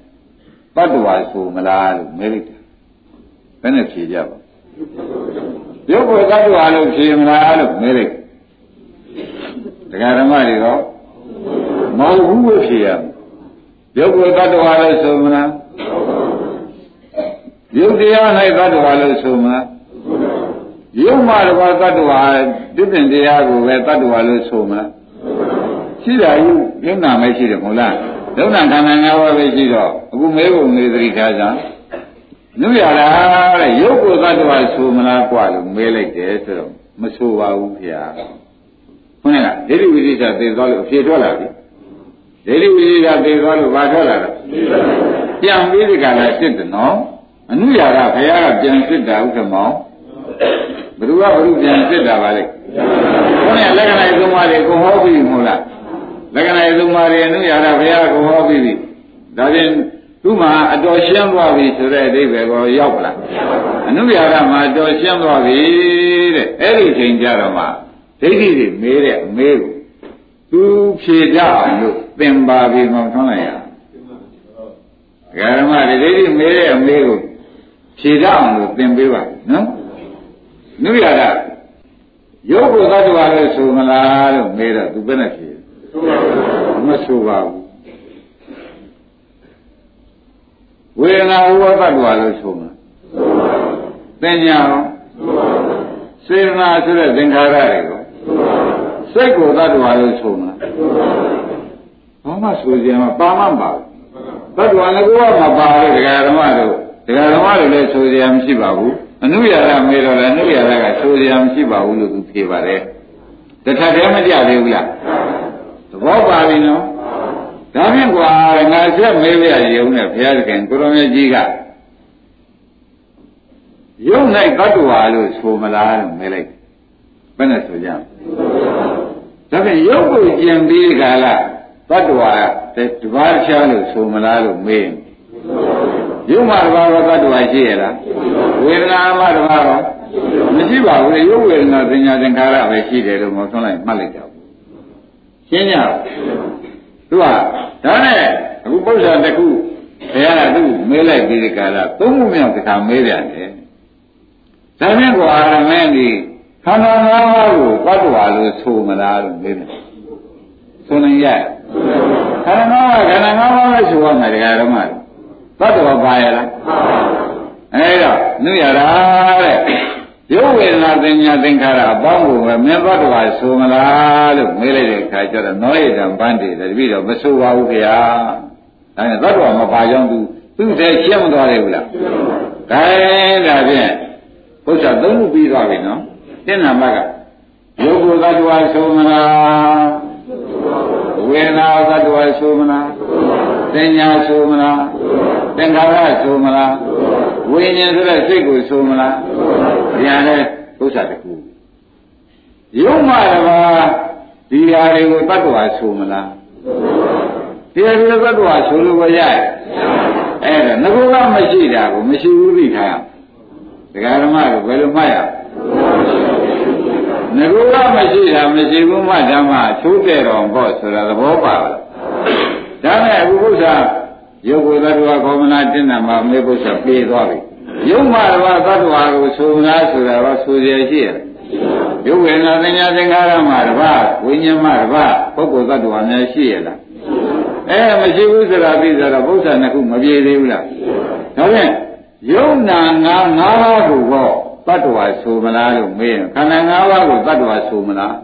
တတ္တဝါဆိုမလားလို့မေးလိုက်တယ်ဘယ်နဲ့ဖြေကြပါရုပ်ကိုတတ္တဝါလို့ဖြေမလားလို့မေးလိုက်တရားဓမ္မတွေတော့မဟုတ်ဘူးပဲဖြေရမယ်ရုပ်ကိုတတ္တဝါလို့ဆိုမလားရုပ်တရား၌တတ္တဝါလို့ဆိုမလားရုပ်မှာတဘာတတ္တဝါတိပင်တရားကိုပဲတတ္တဝါလို့ဆိုမလား ရှိတာယူယုံနာမရှိတယ်မဟုတ်လားယုံနာခန္ဓာ၅ပါးပဲရှိတော့အခုမဲကုန်နေသတိထားကြနုရတာတဲ့ရုပ်ကိုတတ္တဝါဆိုမလားกว่าလို့မဲလိုက်တယ်ဆိုတော့မဆိုပါဘူးခင်ဗျာဟုတ်လားဒိဋ္ဌိဝိသေသသေသွားလို့အဖြေထွက်လာပြီဒိဋ္ဌိဝိသေသသေသွားလို့ဘာထွက်လာလဲပြန်ပြီးဒီကလာစစ်တယ်နော်အနုရာကဘုရားကပြန်စစ်တာဥက္ကမောင်ဘ누구ကဘ누구ပြန်စစ်တာပါလဲဘုရားလက္ခဏာသုံးပါးတွေကိုဟောပြီးမဟုတ်လား လက္ခဏာသုံးပါးတွေအနုရာကဘုရားကိုဟောပြီးပြီဒါဖြင့်သူ့မှာအတော်ရှင်းသွားပြီဆိုတဲ့အဓိပ္ပာယ်ကိုရောက်လာအနုရာကမှာအတော်ရှင်းသွားပြီတဲ့အဲ့ဒီချိန်ကြတော့မှဒိဋ္ဌိတွေမေးတဲ့အမေးကိုသူဖြေကြအောင်လို့သင်ပါပြီမောင်ထွန်းလိုက်ရဓမ္မတွေဒိဋ္ဌိမေးတဲ့အမေးကိုဖြေကြအောင်လို့သင်ပေးပါနော်နုရတာရုပ်ကိုသတ္တဝါလို့ဆိုမလားလို့မေးတော့သူဘယ်နဲ့ဖြေ မဆိုပါဘူးဝေဒနာဥပသတ္တဝါလို့ဆိုမှာသင်ညာရောစေတနာဆိုတဲ့သင်္ခါရတွေကိုစိတ်ကိုသတ္တဝါလို့ဆိုမှာဘာမှဆိုကြမှာပါမှမပါဘူးသတ္တဝါလည်းကိုယ်ကမပါဘူးဒကာဓမ္မတို့ဒကာဓမ္မတွေလည်းဆိုကြမရှိပါဘူးအနုရရမေတော့လည်းအနုရရကဆိုကြမရှိပါဘူးလို့သူဖြေပါတယ်တထက်တည်းမကြသေးဘူးလား သဘောပါပြီနော်ဒါဖြင့်ကွာငါဆက်မေးပြရုံနဲ့ဘုရားသခင်ကိုရောင်ကြီးကယုံ၌တ attva လို့ဆိုမလားလို့မေးလိုက်ဘယ်နဲ့ဆိုကြဒါဖြင့်ယုတ်ကိုကျင်ပြီးခါလာတ attva တဘာချားလို့ဆိုမလားလို့မေးယုံမှာတဘာရောတ attva ရှိရလားဝေဒနာမှာတဘာရောမရှိပါဘူးလေယုတ်ဝေဒနာသင်ညာသင်္ခါရပဲရှိတယ်လို့မောဆုံးလိုက်မှတ်လိုက်ကြဘူး ရှင်းကြသူကဒါနဲ့အခုပု္ပ္ပာတစ်ခုဘုရားကသူ့မေးလိုက်ပြီးဒီကလာသုံးခုမြောက်တစ်ခါမေးပြန်တယ်ဒါဖြင့်ကိုအာရမင်းဒီခန္ဓာ၅ပါးကိုပတ်တော်လို့ဆိုမလားလို့မေးတယ်ဆိုနေရခန္ဓာ၅ပါးခန္ဓာ၅ပါးပဲဆိုရမယ်တရားဓမ္မပတ်တော်ပါရလားအဲဒါနုရတာတဲ့ ရုပ်ဝေဒနာသင်ညာသင်္ခါရအပေါင်းကိုပဲမင်းပတ်တော်ဆိုမလားလို့မေးလိုက်တဲ့အခါကျတော့နောဧတံပန်းတည်တယ်တပည့်တော်မဆိုပါဘူးခင်ဗျာဒါနဲ့ပတ်တော်မပါကြောင်းသူသူ့တဲ့ရှင်းမသွားတယ်ဘူးလားဒါဒါဖြင့်ဘုရားသုံးခုပြီးသွားပြီနော်တင်နာမကယောဂသတ္တဝါဆိုမလားဝေဒနာသတ္တဝါဆိုမလားသင်ညာဆိုမလားသင်္ခါရဆိုမလား ဝိညာဉ်ဆိုတဲ့စိတ်ကိုဆိုမလားညာနဲ့ဥစ္စာတခုယုံမှတပါဒီဟာတွေကိုတတ္တဝါဆိုမလားဒီဟာတွေတတ္တဝါဆိုလို့ရရဲ့အဲ့ဒါငကောကမရှိတာကိုမရှိဘူးသိထားဒကာဓမ္မကိုဘယ်လိုမှတ်ရငကောကမရှိတာမရှိဘူးမှဓမ္မချိုးတဲ့တော်ပေါ့ဆိုတာသဘောပါလားဒါနဲ့အခုဘုရား ယုတ်ကိုသတ္တဝါကောမနာတင်တာမှာမေဘုရားပြေးသွားပြီယုတ်မှာတော့သတ္တဝါကိုဆိုမလားဆိုတာတော့ဆိုရရှိရတယ်ယုတ်ဝေဒနာသင်ညာသင်္ခါရမှာတပါဝိညာဉ်မှာတပါပုဂ္ဂိုလ်သတ္တဝါများရှိရလားအဲမရှိဘူးဆိုတာသိကြတော့ဘုရားနှစ်ခုမပြေသေးဘူးလားဒါဖြင့်ယုံနာငါငါးပါးကိုတော့တတ္တဝါဆိုမလားလို့မေးရင်ခန္ဓာငါးပါးကိုတတ္တဝါဆိုမလား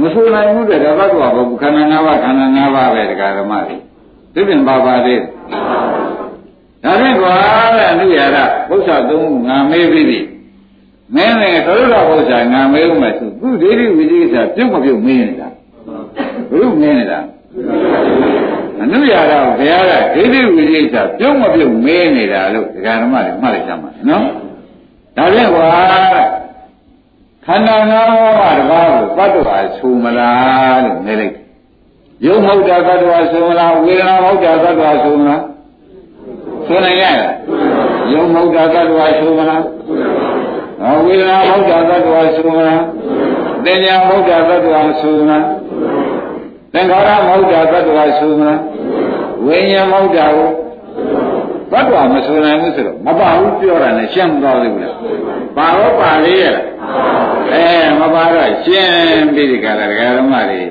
မဆိုနိုင်ဘူးတဲ့တတ္တဝါဘုခန္ဓာငါးပါးခန္ဓာငါးပါးပဲတရားဓမ္မတွေ သိပြန်ပါပါသေးဒါဖြင့်ကွာတဲ့အနုရဒဘုရားသုံးခုငါမေးပြီးပြီမင်းလည်းသရုပ်တော်ဘုရားငါမေးဦးမယ်သူသူဒိဋ္ဌိဝိသိကိစ္စပြုတ်မပြုတ်မေးနေတာဘုရုမင်းနေတာအနုရဒဘုရားကဒိဋ္ဌိဝိသိကိစ္စပြုတ်မပြုတ်မေးနေတာလို့ဒကာဓမ္မတွေမှတ်လိုက်ကြမှာနော်ဒါဖြင့်ကွာခန္ဓာငါးပါးတပါးကိုတတ္တဝါဆူမလားလို့နေလိုက် ယုံဟုတ်တာတတ္တဝါဆူမလားဝေဒနာဟုတ်တာတတ္တဝါဆူမလားဆိုနိုင်ရလားယုံဟုတ်တာတ attva ဆိုမလားဟောဝေဒနာဟုတ်တာတ attva ဆိုမလားသင်ညာဟုတ်တာ attva ဆိုမလားသင်္ခါရဟုတ်တာ attva ဆိုမလားဝိညာဉ်ဟုတ်တာကို attva မဆိုနိုင်ဘူးဆိုတော့မပါဘူးပြောတာနဲ့ရှင်းမသွားသေးဘူးလားပါတော့ပါလေးရလားအဲမပါတော့ရှင်းပြီးဒီကရဒကာဓမ္မတွေ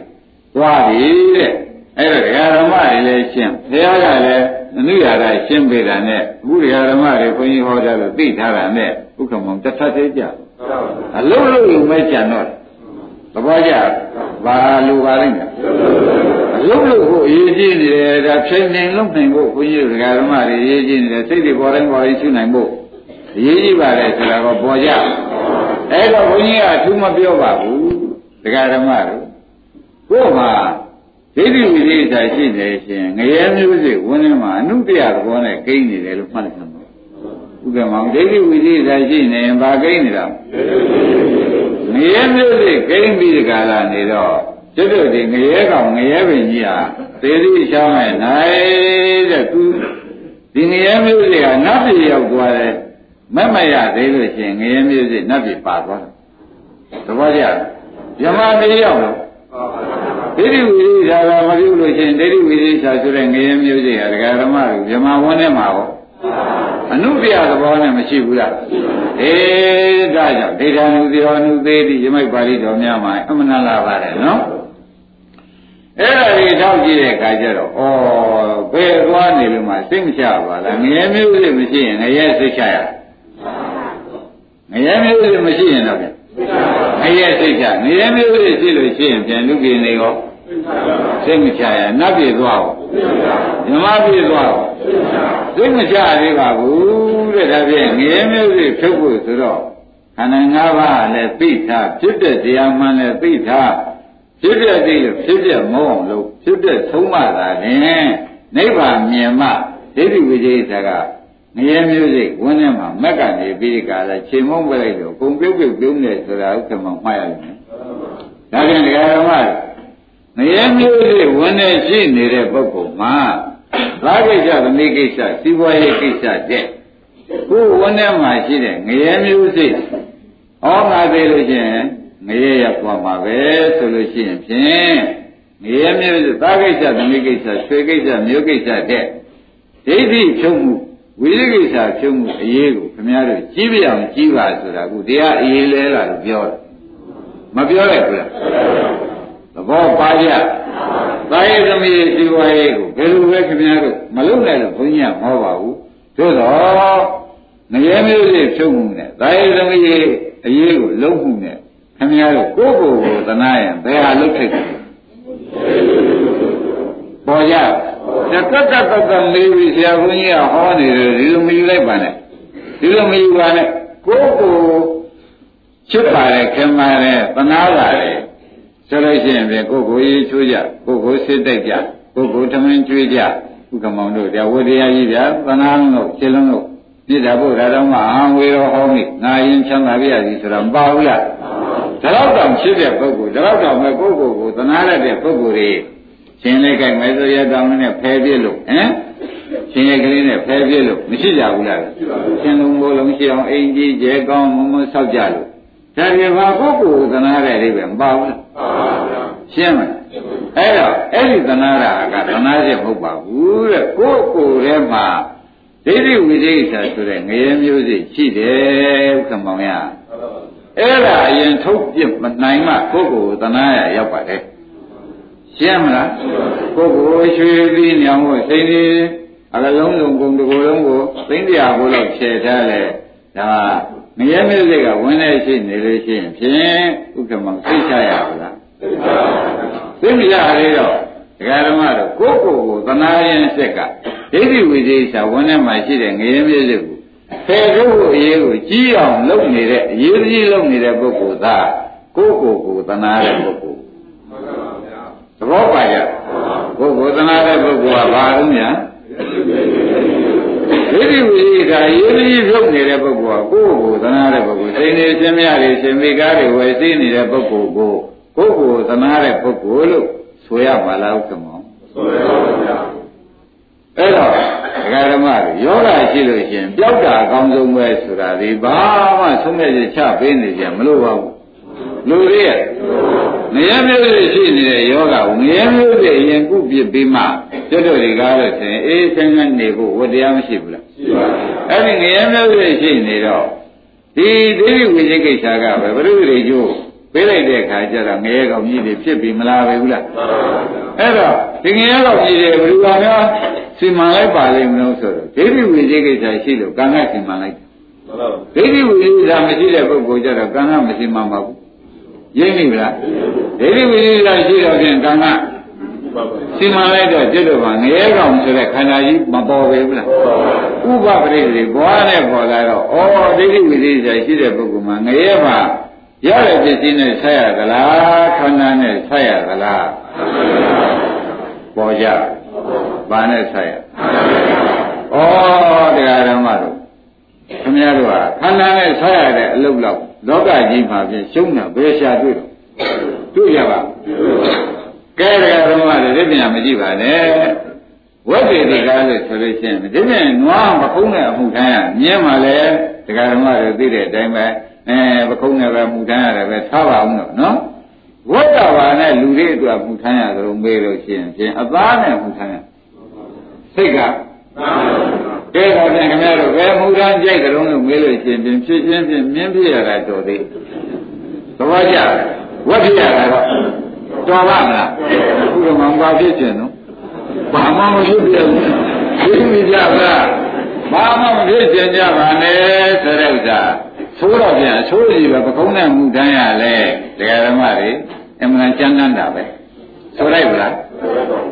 သွားပြီတဲ့အဲ့တော့ဒကာဓမ္မတွေလည်းရှင်းဘုရားကလည်းအနုရာကရှင်းပေးတာနဲ့အခုဒကာဓမ္မတွေဘုန်းကြီးဟောကြလို့သိထားတာနဲ့ဥက္ကမောင်တစ်ထပ်သေးကြအလုံးလုံးလုံးပဲကြံတော့သဘောကျဘာလိုပါလိမ့်မယ်အလုံးလုံးကိုအရေးကြီးနေတယ်ဒါဖြိန်နေလုံးနိုင်ဖို့ဘုန်းကြီးဒကာဓမ္မတွေအရေးကြီးနေတယ်စိတ်တွေပေါ်တိုင်းပေါ်တိုင်းရှင်းနိုင်ဖို့အရေးကြီးပါတယ်ဆိုတာကပေါ်ကြအဲ့တော့ဘုန်းကြီးကအထူးမပြောပါဘူးဒကာဓမ္မတို့ ကို့မှာဒိဋ္ဌိဝိသေစာရှိနေရှင်ငရဲမျိုးစိဝင်းထဲမှာအနုတ္တရသဘောနဲ့ကိန်းနေတယ်လို့မှတ်လိုက်သမှာဥက္ကမောင်ဒိဋ္ဌိဝိသေစာရှိနေရင်ဘာကိန်းနေတာငရဲမျိုးစိကိန်းပြီးဒီကလာနေတော့ကျွတ်တို့ဒီငရဲကောင်ငရဲပင်ကြီးဟာသေတိချောင်းနဲ့နိုင်တဲ့သူဒီငရဲမျိုးစိကနတ်ပြည်ရောက်သွားတယ်မမရသေးလို့ရှင်ငရဲမျိုးစိနတ်ပြည်ပါသွားတယ်သဘောကျဗြဟ္မာပြည်ရောက်တော့ ဒိဋ္ဌိဝိသေသာကမပြုလို့ရှိရင်ဒိဋ္ဌိဝိသေသာဆိုတဲ့ငရေမျိုးစိဟာဒကာဓမ္မတွေဇမဝန်းထဲမှာဟောအနုပြသဘောနဲ့မရှိဘူးလားအေးဒါကြောင့်ဒိဋ္ဌာနုသေဟနုသေးတိယမိတ်ပါဠိတော်များမှာအမှန်လားပါတယ်နော်အဲ့ဒါကြီးထောက်ကြည့်တဲ့အခါကျတော့ဩဘယ်သွားနေလို့မှစိတ်မချပါလားငရေမျိုးစိမရှိရင်ငရေစိတ်ချရငရေမျိုးစိမရှိရင်တော့ ငရဲစိတ်ချငရဲမျိုးလေးရှိလို့ရှိရင်ပြန်လူကြီးနေရောစိတ်မချရနတ်ပြေသွားရောဓမ္မပြေသွားရောစိတ်မချသေးပါဘူးတဲ့ဒါဖြင့်ငရဲမျိုးလေးဖြုတ်ဖို့ဆိုတော့ခန္ဓာ၅ပါးလည်းသိထားဖြစ်တဲ့တရားမှန်လည်းသိထားဖြစ်တဲ့သိလို့ဖြစ်တဲ့မဟုတ်အောင်လို့ဖြစ်တဲ့သုံးမှသာလင်နိဗ္ဗာန်မြင်မှဒိဋ္ဌိဝိသေသက ငရဲမျိုးစိတ်ဝန်းထဲမှာမက်ကနေပြီးဒီကလာချိန်မုံပြလိုက်တော့ကုံပြုတ်ပြုတ်ပြုံးနေဆိုတာဥက္ကမမှားရလိမ့်မယ်။ဒါပြန်တရားဓမ္မငရဲမျိုးစိတ်ဝန်းထဲရှိနေတဲ့ပုဂ္ဂိုလ်မှာသာကိစ္စသမီးကိစ္စစီးပွားရေးကိစ္စတဲ့ကိုယ်ဝန်းထဲမှာရှိတဲ့ငရဲမျိုးစိတ်ဩငါသေးလို့ချင်းငရဲရသွားမှာပဲဆိုလို့ရှိရင်ဖြင့်ငရဲမျိုးစိတ်သာကိစ္စသမီးကိစ္စဆွေကိစ္စမျိုးကိစ္စတဲ့ဒိဋ္ဌိဖြုံးမှု ဝိသိကိစ္စဖြုံးမှုအရေးကိုခင်ဗျားတို့ကြီးပြအောင်ကြီးပါဆိုတာကတရားအရေးလဲလာလို့ပြောတယ်မပြောလိုက်ဘူးလားသဘောပါကြသာယသမီးဒီဝါရေးကိုဘယ်လိုပဲခင်ဗျားတို့မလုံနိုင်လို့ဘုန်းကြီးကမဟောပါဘူးသို့တော့ငရဲမျိုးလေးဖြုံးမှုနဲ့သာယသမီးအရေးကိုလုံးမှုနဲ့ခင်ဗျားတို့ကိုယ့်ကိုယ်ကိုသနာရင်ဘယ်ဟာလုတ်ထိုက်တယ် ပေါ်ကြတကက်ကက်ကက်ကမေးပြီးဆရာဘုန်းကြီးကဟောနေတယ်ဒီလိုမယူလိုက်ပါနဲ့ဒီလိုမယူပါနဲ့ကိုယ့်ကိုယ်ချစ်ပါတယ်ခင်ပါတယ်သနာပါတယ်ဆိုလို့ရှိရင်ပြန်ကိုယ့်ကိုယ်ရေးချိုးကြကိုယ့်ကိုယ်စစ်တိုက်ကြကိုယ့်ကိုယ်ထမင်းကျွေးကြဥက္ကမောင်တို့တရားဝတရားကြီးဗျာသနာလုံးတို့ခြေလုံးတို့ပြစ်တာဖို့ဒါတော့မှအာဝေရောဟောမိငါရင်ချမ်းသာပြရစီဆိုတာမပါဘူးလားဒါတော့တောင်ဖြစ်တဲ့ပုဂ္ဂိုလ်ဒါတော့တောင်မဲ့ပုဂ္ဂိုလ်ကိုသနာရတဲ့ပုဂ္ဂိုလ်တွေ ရှင်လေးကြိုက်မယ်ဆိုရတောင်းနဲ့ဖယ်ပြစ်လို့ဟမ်ရှင်ရဲ့ကလေးနဲ့ဖယ်ပြစ်လို့မရှိကြဘူးလားရှင်လုံးမိုးလုံးရှိအောင်အိမ်ကြီးကျဲကောင်းမမဆောက်ကြလို့ဒါပြေဘာပုဂ္ဂိုလ်သနာတဲ့အိဗယ်မပါဘူးလားရှင်းမလားအဲ့တော့အဲ့ဒီသနာတာကသနာချက်မဟုတ်ပါဘူးတဲ့ကိုယ့်ကိုယ်ထဲမှာဒိဋ္ဌိဝိသေသဆိုတဲ့ငရေမျိုးစိရှိတယ်ဥက္ကမောင်ရအဲ့ဒါအရင်ထုတ်ပြမနိုင်မှကိုယ့်ကိုယ်သနာရရောက်ပါတယ် ရှင်းမလားကိုယ်ကိုရွှေပြီးညောင်ကိုစိတ်လေးအကလုံးလုံးကုန်တစ်ကိုယ်လုံးကိုသိမ့်တရားဘိုးလောက်ဖြယ်ထားလဲဒါမရဲမစိတ်ကဝင်နေရှိနေလို့ရှိရင်ဖြင့်ဥက္ကမောင်သိချရပါလားသိမရရတော့ဒကာဓမ္မတို့ကိုယ့်ကိုယ်ကိုသနာရင်စက်ကဒိဋ္ဌိဝိသေသဝင်ထဲမှာရှိတဲ့ငရဲမျိုးစိတ်ကိုဖယ်ထုတ်ဖို့အရေးကိုကြီးအောင်လုပ်နေတဲ့အရေးကြီးလုပ်နေတဲ့ပုဂ္ဂိုလ်သာကိုယ့်ကိုယ်ကိုသနာတဲ့ပုဂ္ဂိုလ်သ ဘောပါကြကိုယ်ကိုသနာတဲ့ပုဂ္ဂိုလ်ကဘာလို့များဒိဋ္ဌိဝိသေသရေးကြီးပြုတ်နေတဲ့ပုဂ္ဂိုလ်ကကိုယ့်ကိုသနာတဲ့ပုဂ္ဂိုလ်စိတ်နေရှင်မြတွေရှင်မိကားတွေဝယ်သိနေတဲ့ပုဂ္ဂိုလ်ကိုကိုယ့်ကိုသနာတဲ့ပုဂ္ဂိုလ်လို့ဆိုရပါလားဥက္ကမောဆိုရပါဗျာအဲ့တော့ဒကာဓမ္မတွေယောဂရှိလို့ရှင်ပျောက်တာအကောင်းဆုံးပဲဆိုတာဒီဘာမှဆုံးဖြတ်ချက်ချပေးနေကြမလို့ပါဘူးလူတွေရဲ့ ငရဲမျိုးတွေရှိနေတဲ့ယောဂကိုငရဲမျိုးတွေအရင်ကုပြစ်ပြီးမှကျွတ်တို့တွေကားလို့ရှင်အေးဆန်းဆန်းနေဖို့ဝတရားမရှိဘူးလားရှိပါဘူးအဲ့ဒီငရဲမျိုးတွေရှိနေတော့ဒီဒိဋ္ဌိဝိသိကိစ္စကပဲဘုရုတွေကျိုးပေးလိုက်တဲ့အခါကျတော့ငရဲကောင်ကြီးတွေဖြစ်ပြီးမလားပဲဘူးလားအဲ့တော့ဒီငရဲကောင်ကြီးတွေဘယ်လိုပါများစီမံလိုက်ပါလိမ့်မလို့ဆိုတော့ဒိဋ္ဌိဝိသိကိစ္စရှိလို့ကံကစီမံလိုက်ဒိဋ္ဌိဝိသိကိစ္စမရှိတဲ့ပုဂ္ဂိုလ်ကျတော့ကံကမစီမံပါဘူး ရင်းပြီလားဒိဋ္ဌိဝိသိကိစ္စရှိတော့ဖြင့်ကံကစီမံလိုက်တော့จิตတော်ကငရဲကောင်ဆိုတဲ့ခန္ဓာကြီးမပေါ်ပဲဘူးလားဥပပရိသေဘွားနဲ့ပေါ်လာတော့ဩဒိဋ္ဌိဝိသိကိစ္စရှိတဲ့ပုဂ္ဂိုလ်မှာငရဲမှာရတဲ့ပစ္စည်းနဲ့ဆက်ရသလားခန္ဓာနဲ့ဆက်ရသလားပေါ်ကြဘာနဲ့ဆက်ရဩတရားဓမ္မတို့ခင်ဗျားတို့ဟာခန္ဓာနဲ့ဆက်ရတဲ့အလုပ်လောက် လောကကြီးမှာပြင်ရှုံးတာဘယ်ရှာတွေ့တော့တွေ့ရပါကဲတရားဓမ္မတွေဒီပြန်မကြည့်ပါနဲ့ဝက်တွေဒီကားလို့ဆိုလို့ရှိရင်ဒီပြန်နွားမကုန်းတဲ့အမှုတိုင်းကမြင်မှလည်းတရားဓမ္မတွေသိတဲ့အတိုင်းပဲအဲပခုံးနဲ့ပဲမူထမ်းရတယ်ပဲထားပါအောင်တော့နော်ဝတ်တော်ပါနဲ့လူတွေအတွက်မူထမ်းရသလိုမေးလို့ရှိရင်ဖြင့်အသားနဲ့မူထမ်းရစိတ်က ကဲတော့ပြန်ခင်ဗျားတို့ဘယ်မူထမ်းကြိုက်ကြလို့မေးလို့ရှိရင်ဖြင့်ဖြစ်ချင်းဖြင့်မြင်းပြရတာတော်သေးသဘောကျဝတ်ပြရတာတော့တော်ပါမလားခုကမှမပါဖြစ်ခြင်းနော်ဘာမှမဖြစ်ပြဘူးသိမိကြပါဘာမှမဖြစ်ခြင်းကြပါနဲ့ဆိုတဲ့ဥစ္စာသိုးတော့ပြန်အချိုးကြီးပဲပကုံးနဲ့မူတန်းရလဲတရားဓမ္မတွေအမှန်ကျမ်းတမ်းတာပဲဆိုလိုက်ဗလား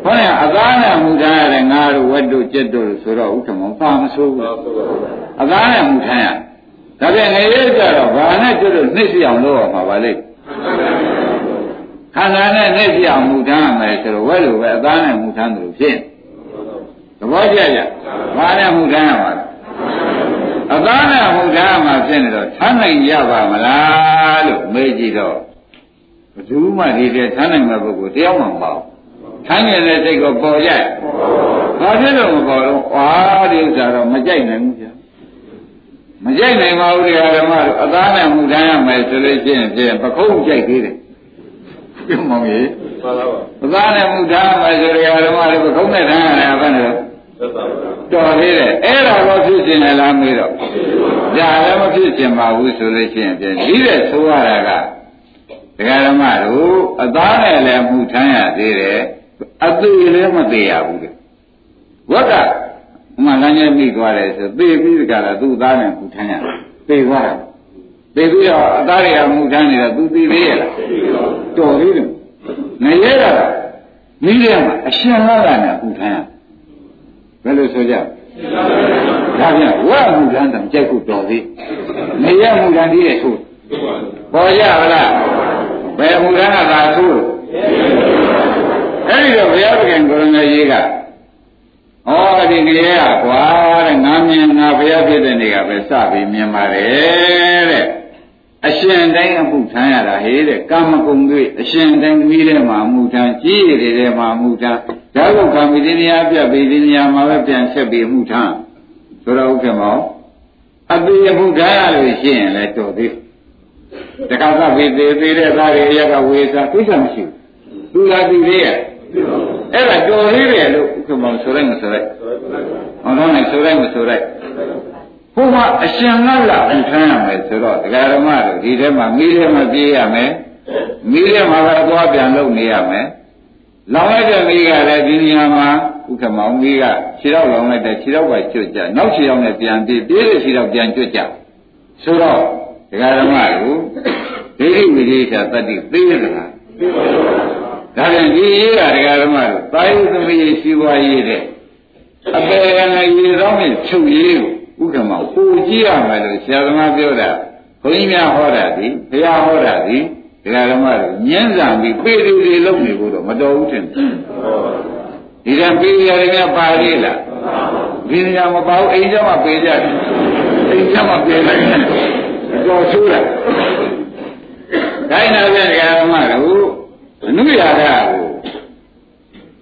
ဟောရင်အသားနဲ့မူတန်းရတယ်ငါတို့ဝက်တို့ကြက်တို့ဆိုတော့ဥက္ကမောပါမဆိုးဘူးအသားနဲ့မူတန်းရဒါပြန်ငရေကြတော့ဘာနဲ့ကြွတို့နှိမ့်ပြအောင်လုပ်ရမှာပါလေခန္ဓာနဲ့နှိမ့်ပြအောင်မူတန်းရမယ်ဆိုတော့ဝက်လိုပဲအသားနဲ့မူတန်းတယ်လို့ဖြစ်သဘောကျကြဘာနဲ့မူတန်းရမှာလဲအသားနဲ့ဟုတ်တာမှဖြစ်နေတော့ထမ်းနိုင်ကြပါမလားလို့မေးကြည့်တော့ဘယ်သူမှဒီတဲ့ထမ်းနိုင်မဲ့ပုဂ္ဂိုလ်တယောက်မှမပေါ့ ထမ်းနေတဲ့စိတ်ကိုပေါ်ကြဘာဖြစ်လို့မပေါ်တော့အာဒီဥစ္စာတော့မကြိုက်နိုင်ဘူးဗျာမကြိုက်နိုင်ပါဘူးတရားဓမ္မတို့အသားနဲ့မှုထမ်းရမယ်ဆိုလို့ရှိရင်ဖြင့်ပခုံးကြိုက်သေးတယ်ပြုံးမောင်ကြီးမှန်ပါပါအသားနဲ့မှုထမ်းရမယ်ဆိုတရားဓမ္မတို့ပခုံးနဲ့ထမ်းရတယ်ဘယ်နဲ့လဲတော်သေးတယ်အဲ့ဒါတော့ဖြစ်ခြင်းလည်းလားမေးတော့ဒါလည်းမဖြစ်ခြင်းပါဘူးဆိုလို့ရှိရင်ပြန်ဒီတဲ့ဆိုရတာကဒကာဓမ္မတို့အသားနဲ့လည်းမှုထမ်းရသေးတယ် အသေးလည်းမသေးရဘူးတဲ့ဝက်ကမှလမ်းကျမိသွားတယ်ဆိုသေပြီးတကလားသူ့သားနဲ့မှုထမ်းရသေသွားတယ်သေပြီးတော့အသားတွေကမှုထမ်းနေတော့သူသေသေးရလားတော်သေးတယ်နေရတာမိရမှာအရှင်လာကနဲ့မှုထမ်းရဘယ်လိုဆိုကြဒါပြန်ဝတ်မှုထမ်းတယ်ကြိုက်ဖို့တော်သေးနေရမှုထမ်းသေးတယ်ဆိုပေါ်ကြပါလားဘယ်မှုထမ်းကသာဆို အဲ့ဒီတော့ဘုရားသခင်ကိုရမကြီးကဩဒီကလေးကကွာတဲ့ငါမြင်ငါဘုရားဖြစ်တဲ့နေကပဲစပြီးမြင်ပါတယ်တဲ့အရှင်တိုင်းအမှုထမ်းရတာဟေးတဲ့ကာမဂုဏ်တွေအရှင်တိုင်းမိတဲ့မှာအမှုထမ်းကြီးရတဲ့မှာအမှုထမ်းဒါကုကာမိတိညာပြပိတိညာမှာပဲပြန်ဆက်ပြီးအမှုထမ်းဆိုတော့ဥက္ကမောအပိအမှုထမ်းရလို့ရှိရင်လည်းတော်သေးတခါကပိသေးသေးတဲ့သားတွေအရကဝေစာသိချမရှိဘူးသူလာသူလေးရ အဲ့ဒါတော်သေးတယ်လို့ဥက္ကမောဆိုလိုက်မဆိုလိုက်ဟောတော့လည်းဆိုလိုက်မဆိုလိုက်ဘုရားအရှင်ကလာအထမ်းရမယ်ဆိုတော့တရားဓမ္မတို့ဒီထဲမှာမိထဲမှာပြေးရမယ်မိထဲမှာပဲသွားပြန်လုပ်နေရမယ်လောင်လိုက်တဲ့မိကလည်းဒီနေရာမှာဥက္ကမောင်မိကခြေတော့လောင်လိုက်တဲ့ခြေတော့ပဲကျွတ်ကြနောက်ခြေတော့နဲ့ပြန်ပြေးပြေးတဲ့ခြေတော့ပြန်ကျွတ်ကြဆိုတော့တရားဓမ္မတို့ဒိဋ္ဌိဝိသေသတတ္တိသိရလား ဒါပြန်ဒီရေးတာတရားဓမ္မတို့တာယုသမီးရှိပွားရေးတဲ့အပေကလည်းရေသောနဲ့ချုပ်ရေးကိုဥက္ကမောင်ပူကြည့်ရမယ်လို့ဆရာသမားပြောတာဘုန်းကြီးများဟောတာဒီဘုရားဟောတာဒီတရားဓမ္မတို့ညှင်းဆန်ပြီးပေတူတွေလုပ်နေဖို့တော့မတော်ဘူးထင်တယ်ဒီကပေရရများပါလေလားဒီနေရာမပါဘူးအိမ်ကျမှပေကြတယ်အိမ်ကျမှပေလိုက်တယ်တော်ဆိုးတာတိုင်းနာပြန်တရားဓမ္မတို့ အနုရာဂကို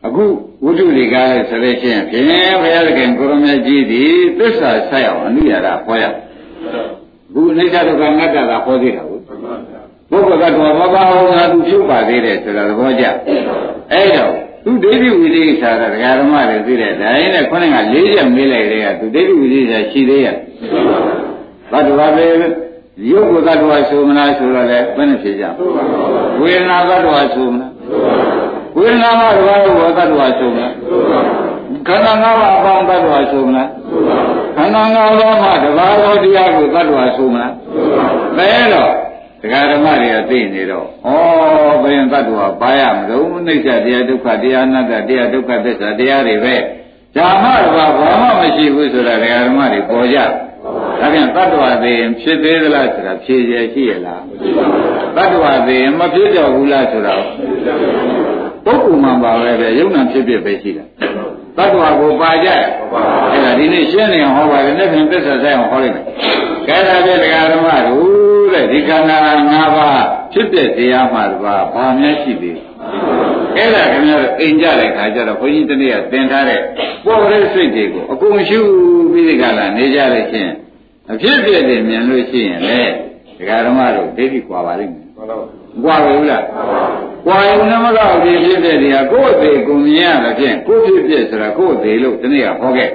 အခုဝိတုလိကားဆိုလို့ရှိရင်ဖြင့်ဘုရားသခင်ကိုရမကြီးဒီသစ္စာဆက်အောင်အနုရာဂဟောရဘူးအိဋ္ဌဒုက္ခငတ်တာကဟောသေးတာဟုတ်ပုဂ္ဂိုလ်ကတော့မပါအောင်ငါသူဖြုတ်ပါသေးတယ်ဆိုတာသဘောကျအဲ့တော့သူဒိဋ္ဌိဝိသေစာရဒကာဓမ္မတွေသိတဲ့ဒါရင်းနဲ့ခေါင်းက၄ချက်မေးလိုက်တဲ့ကသူဒိဋ္ဌိဝိသေစာရှိသေးရဲ့ဘတ်တော်ပဲ ရုပ်ကိုသတ္တဝါဆိုမလားဆိုတော့လည်းဘယ်နဲ့ဖြေကြဝေဒနာသတ္တဝါဆိုမလားဝေဒနာမှာတဘာဝသတ္တဝါဆိုမလားခန္ဓာ၅ပါးအပေါင်းသတ္တဝါဆိုမလားခန္ဓာ၅ပါးမှာတဘာဝတရားကိုသတ္တဝါဆိုမလားဘယ်တော့တရားဓမ္မတွေကသိနေတော့ဩဘယ်ရင်သတ္တဝါဘာရမလို့နှိစ္စတရားဒုက္ခတရားအနတ္တတရားဒုက္ခသစ္စာတရားတွေပဲဓမ္မတဘာဘာမှမရှိဘူးဆိုတာတရားဓမ္မတွေပေါ်ကြ ဒါပြန်တ attva သေးရင်ဖြစ်သေးသလားဆိုတာဖြေရရှိရလားတ attva သေးရင်မဖြစ်တော့ဘူးလားဆိုတာပုဂ္ဂိုလ်မှပါပဲပဲယုံနာဖြစ်ဖြစ်ပဲရှိတာတ attva ကိုပါကြအဲ့ဒါဒီနေ့ရှင်းနေအောင်ဟောပါတယ်လက်ဖြင့်သစ္စာဆိုင်အောင်ဟောလိုက်မယ်ကဲဒါဖြင့်တရားဓမ္မတို့တဲ့ဒီခန္ဓာ၅ပါးဖြစ်တဲ့တရားမှတပါးဘာများရှိသေးလဲအဲ့ဒါခင်ဗျားတို့အိမ်ကြတဲ့ခါကျတော့ဘုန်းကြီးတနေ့ကသင်ထားတဲ့ပေါ်ရဲစိတ်တွေကိုအကုန်ရှုပြီးဒီကလာနေကြလို့ချင်း အဖြစ်ဖြစ်တယ်မြင်လို့ရှိရင်လေဒကာဓမ္မတို့ဒိဋ္ဌိကွာပါလိမ့်မယ်ကွာပြီလားကွာရင်နမကောက်ဖြစ်ဖြစ်တဲ့တရားကိုယ်သေးကိုမြင်ရတဲ့ဖြင့်ကိုယ်ဖြစ်ဖြစ်ဆိုတာကိုယ်သေးလို့ဒီနေ့ကဟောခဲ့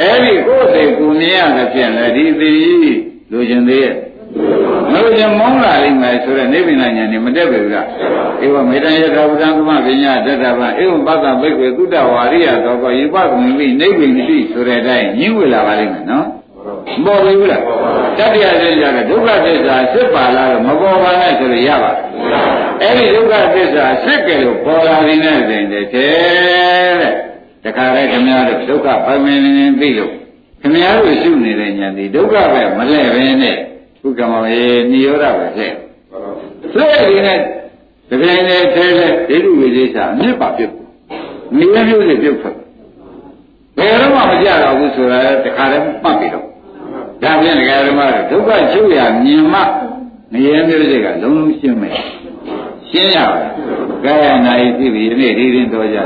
အဲ့ဒီကိုယ်သေးကိုမြင်ရတဲ့ဖြင့်လေဒီသေးလူကျင်သေးရဲ့မလို့ကျမောင်းလာလိမ့်မယ်ဆိုတော့နိဗ္ဗာန်ဉာဏ်နဲ့မတက်ပြီလားဧဝမေတ္တယထာဝတံသမပညာတတ္တဗံဧဝပတ္တဘိက္ခေသုတ္တဝါရိယသောကောယိပကုံမိနိဗ္ဗာန်တိဆိုတဲ့အတိုင်းညှင်းဝေလာပါလိမ့်မယ်နော် မပေါ်ဘူးလားတတ္တရာသစ္စာကဒုက္ခသစ္စာစစ်ပါလားတော့မပေါ်ပါနဲ့ဆိုလို့ရပါအဲ့ဒီဒုက္ခသစ္စာစစ်ကြလို့ပေါ်လာနေတဲ့စဉ်တည်းတဲ့တခါလဲခင်ဗျားတို့ဒုက္ခပိုင်မင်းနေသိလို့ခင်ဗျားတို့ရှုနေတဲ့ညာဒီဒုက္ခပဲမလဲပဲနဲ့ခုကမောရေနိရောဓပဲလှဲ့လှဲ့ဒီနဲ့တကယ်နဲ့ထဲလဲဒိဋ္ဌိဝိသေစာအမြစ်ပါပြုတ်နေရမျိုးတွေပြုတ်ထွက်ဘယ်တော့မှမကြတော့ဘူးဆိုတာတခါတည်းမှတ်ပြီးတော့ ဒါဖြင့်ဒကာဓမ္မတို့ဒုက္ခချုပ်ရမြင်မှငရဲမျိုးစိတ်ကလုံးလုံးရှင်းမယ်ရှင်းရပါလားကာယနာယသိပြီဒီနေ့ဒီရင်တော်ကြ